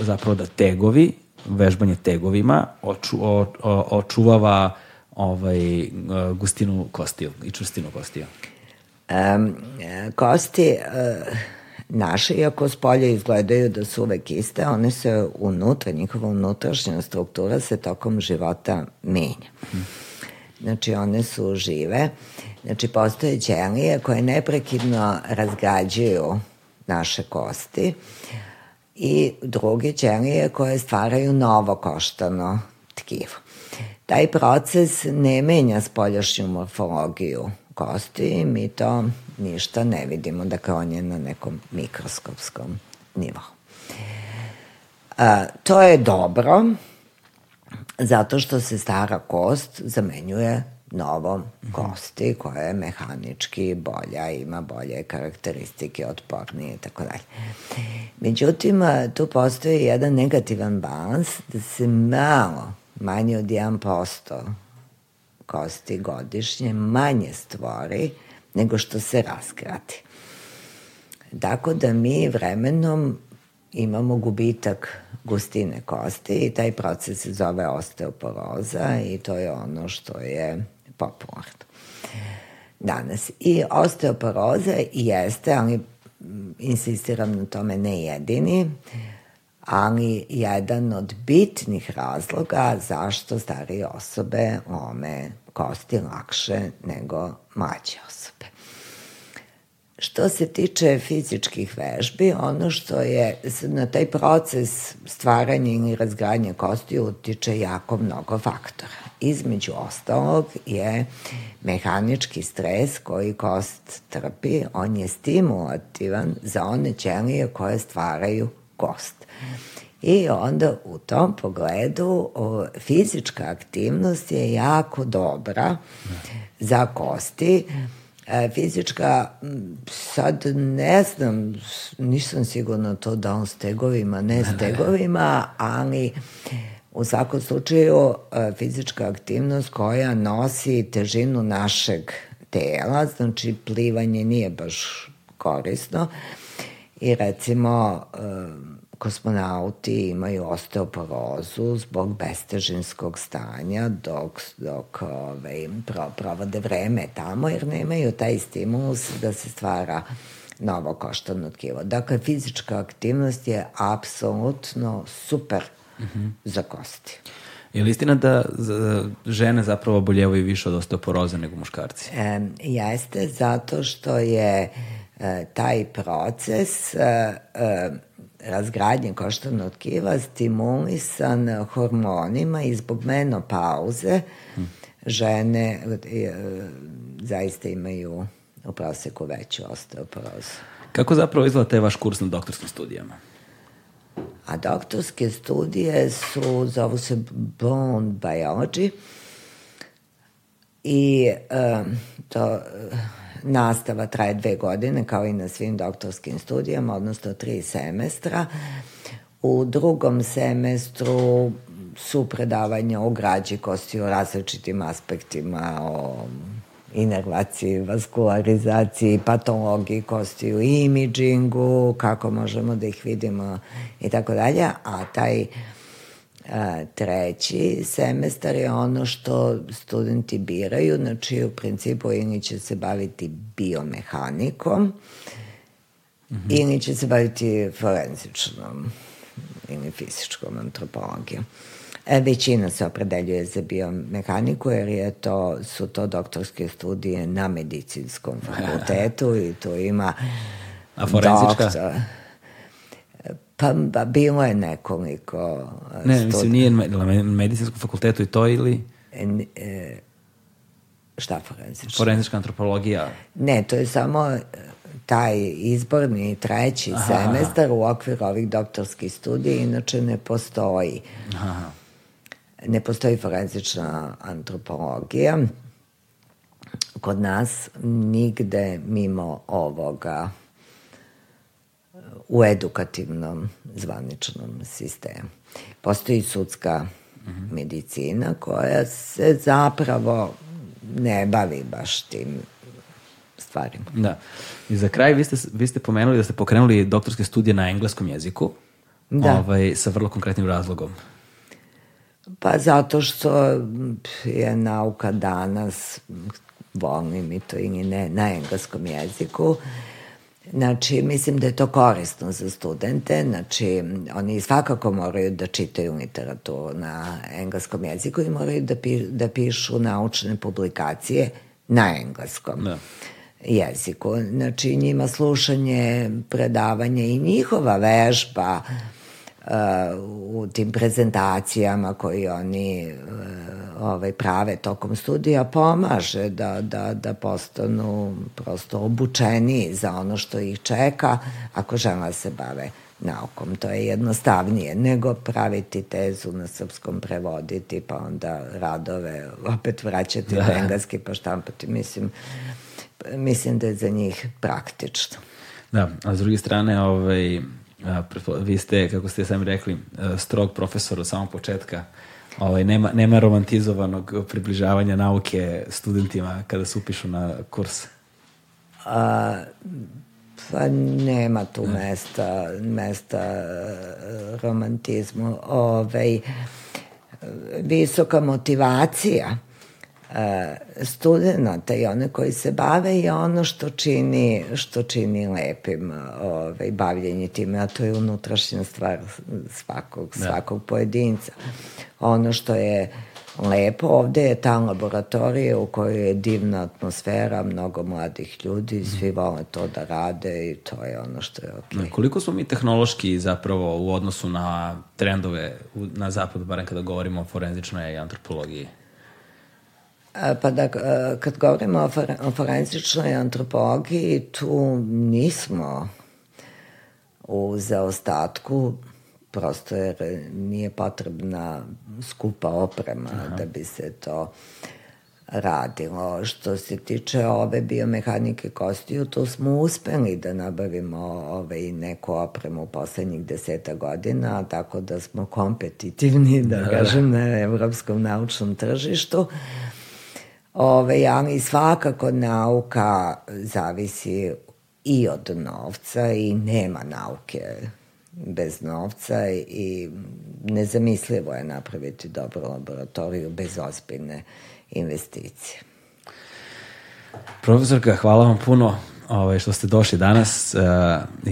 Zapravo da tegovi, vežbanje tegovima oču, o, o, očuvava ovaj, gustinu kostiju i čvrstinu kostiju. Um, kosti uh, naše, iako s polja izgledaju da su uvek iste, one se unutra, njihova unutrašnja struktura se tokom života menja. Znači, one su žive. Znači, postoje ćelije koje neprekidno razgrađuju naše kosti i druge ćelije koje stvaraju novo koštano tkivo. Taj proces ne menja spoljašnju morfologiju kosti mi to ništa ne vidimo, dakle on je na nekom mikroskopskom nivou. A, to je dobro, zato što se stara kost zamenjuje novom kosti koja je mehanički bolja, ima bolje karakteristike, otpornije i tako dalje. Međutim, tu postoji jedan negativan balans da se malo, manje od 1% kosti godišnje manje stvori nego što se raskrati. Tako da mi vremenom imamo gubitak gustine kosti i taj proces se zove osteoporoza i to je ono što je popularno danas. I osteoporoza jeste, ali insistiram na tome ne jedini, ali jedan od bitnih razloga zašto starije osobe ome kosti lakše nego mlađe osobe. Što se tiče fizičkih vežbi, ono što je na taj proces stvaranja ili razgradnje kosti utiče jako mnogo faktora. Između ostalog je mehanički stres koji kost trpi, on je stimulativan za one ćelije koje stvaraju kost. I onda u tom pogledu o, fizička aktivnost je jako dobra za kosti. E, fizička, sad ne znam, nisam sigurna to da on stegovima, ne stegovima, ali u svakom slučaju e, fizička aktivnost koja nosi težinu našeg tela, znači plivanje nije baš korisno i recimo e, kosmonauti imaju osteoporozu zbog bestežinskog stanja dok, dok ove, pro, provode vreme tamo jer nemaju taj stimulus da se stvara novo koštano tkivo. Dakle, fizička aktivnost je apsolutno super mm -hmm. za kosti. Je li istina da žene zapravo oboljevaju više od osteoporoze nego muškarci? E, jeste, zato što je e, taj proces e, e, razgradnje koštanog tkiva stimulisan hormonima i zbog menopauze hmm. žene e, zaista imaju u proseku veću osteoporozu. Kako zapravo izgleda taj vaš kurs na doktorskim studijama? A doktorske studije su, zovu se Bone Biology i um, to nastava traje dve godine kao i na svim doktorskim studijama, odnosno tri semestra. U drugom semestru su predavanja o građi kosti, o različitim aspektima, o inervaciji, vaskularizaciji, patologiji kostiju, imidžingu, kako možemo da ih vidimo i tako dalje, a taj a, treći semestar je ono što studenti biraju, znači u principu ili će se baviti biomehanikom, mm -hmm. ili će se baviti forenzičnom ili fizičkom antropologijom. E, većina se opredeljuje za biomehaniku jer je to, su to doktorske studije na medicinskom fakultetu i tu ima A forenzička? Doktor, pa, pa bilo je nekoliko Ne, studi... mislim, nije na medicinskom fakultetu i to ili... E, e, šta forenzička? Forenzička antropologija. Ne, to je samo taj izborni treći Aha. semestar u okviru ovih doktorskih studija inače ne postoji. Aha ne postoji forenzična antropologija kod nas nigde mimo ovoga u edukativnom zvaničnom sistemu. Postoji sudska medicina koja se zapravo ne bavi baš tim stvarima. Da. I za kraj vi ste, vi ste pomenuli da ste pokrenuli doktorske studije na engleskom jeziku da. ovaj, sa vrlo konkretnim razlogom. Pa zato što je nauka danas, volim mi to ili ne, na engleskom jeziku. Znači, mislim da je to korisno za studente, znači, oni svakako moraju da čitaju literaturu na engleskom jeziku i moraju da, pi, da pišu naučne publikacije na engleskom. Da jeziku. Znači, njima slušanje, predavanje i njihova vežba u tim prezentacijama koji oni uh, ovaj, prave tokom studija pomaže da, da, da postanu prosto obučeni za ono što ih čeka ako žele da se bave naukom. To je jednostavnije nego praviti tezu na srpskom, prevoditi, pa onda radove opet vraćati da. u engleski pa štampati. Mislim, mislim da je za njih praktično. Da, a s druge strane, ovaj, vi ste, kako ste sami rekli, e, strog profesor od samog početka. Ovaj, nema, nema romantizovanog približavanja nauke studentima kada se upišu na kurs. A, pa nema tu ne. mesta, mesta e, romantizmu. Ovaj, visoka motivacija studenta i one koji se bave je ono što čini, što čini lepim ovaj, bavljenje time, a to je unutrašnja stvar svakog, da. svakog pojedinca. Ono što je lepo ovde je ta laboratorija u kojoj je divna atmosfera, mnogo mladih ljudi, svi mhm. vole to da rade i to je ono što je okej. Okay. Koliko smo mi tehnološki zapravo u odnosu na trendove na zapadu, barem kada govorimo o forenzičnoj antropologiji? Pa da, kad govorimo o, for, o forenzičnoj antropologiji, tu nismo u zaostatku, prosto jer nije potrebna skupa oprema Aha. da bi se to radilo. Što se tiče ove biomehanike kostiju, tu smo uspeli da nabavimo ovaj, neku opremu u poslednjih deseta godina, tako da smo kompetitivni, da, da, da. kažem, na evropskom naučnom tržištu. Ove, ali svakako nauka zavisi i od novca i nema nauke bez novca i nezamislivo je napraviti dobru laboratoriju bez ozbiljne investicije. Profesorka, hvala vam puno ovaj, što ste došli danas uh,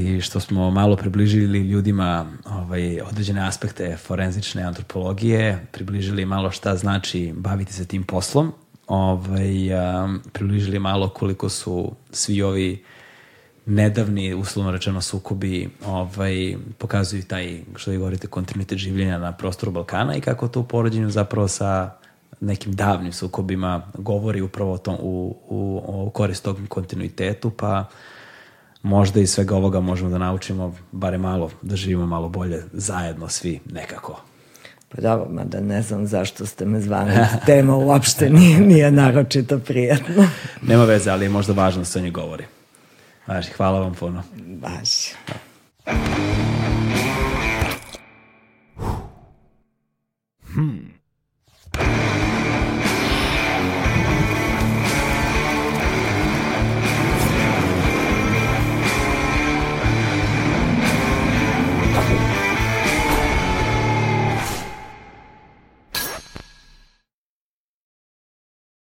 i što smo malo približili ljudima ovaj, određene aspekte forenzične antropologije, približili malo šta znači baviti se tim poslom, ovaj, um, približili malo koliko su svi ovi nedavni, uslovno rečeno, sukobi ovaj, pokazuju taj, što vi govorite, kontinuitet življenja na prostoru Balkana i kako to u poređenju zapravo sa nekim davnim sukobima govori upravo o, tom, u, u, o korist tog kontinuitetu, pa možda iz svega ovoga možemo da naučimo bare malo, da živimo malo bolje zajedno svi nekako. Pa da, mada ne znam zašto ste me zvali. Tema uopšte nije, nije naročito prijatna. Nema veze, ali je možda važno da se o njoj govori. Važi, hvala vam puno. Važi. Hmm.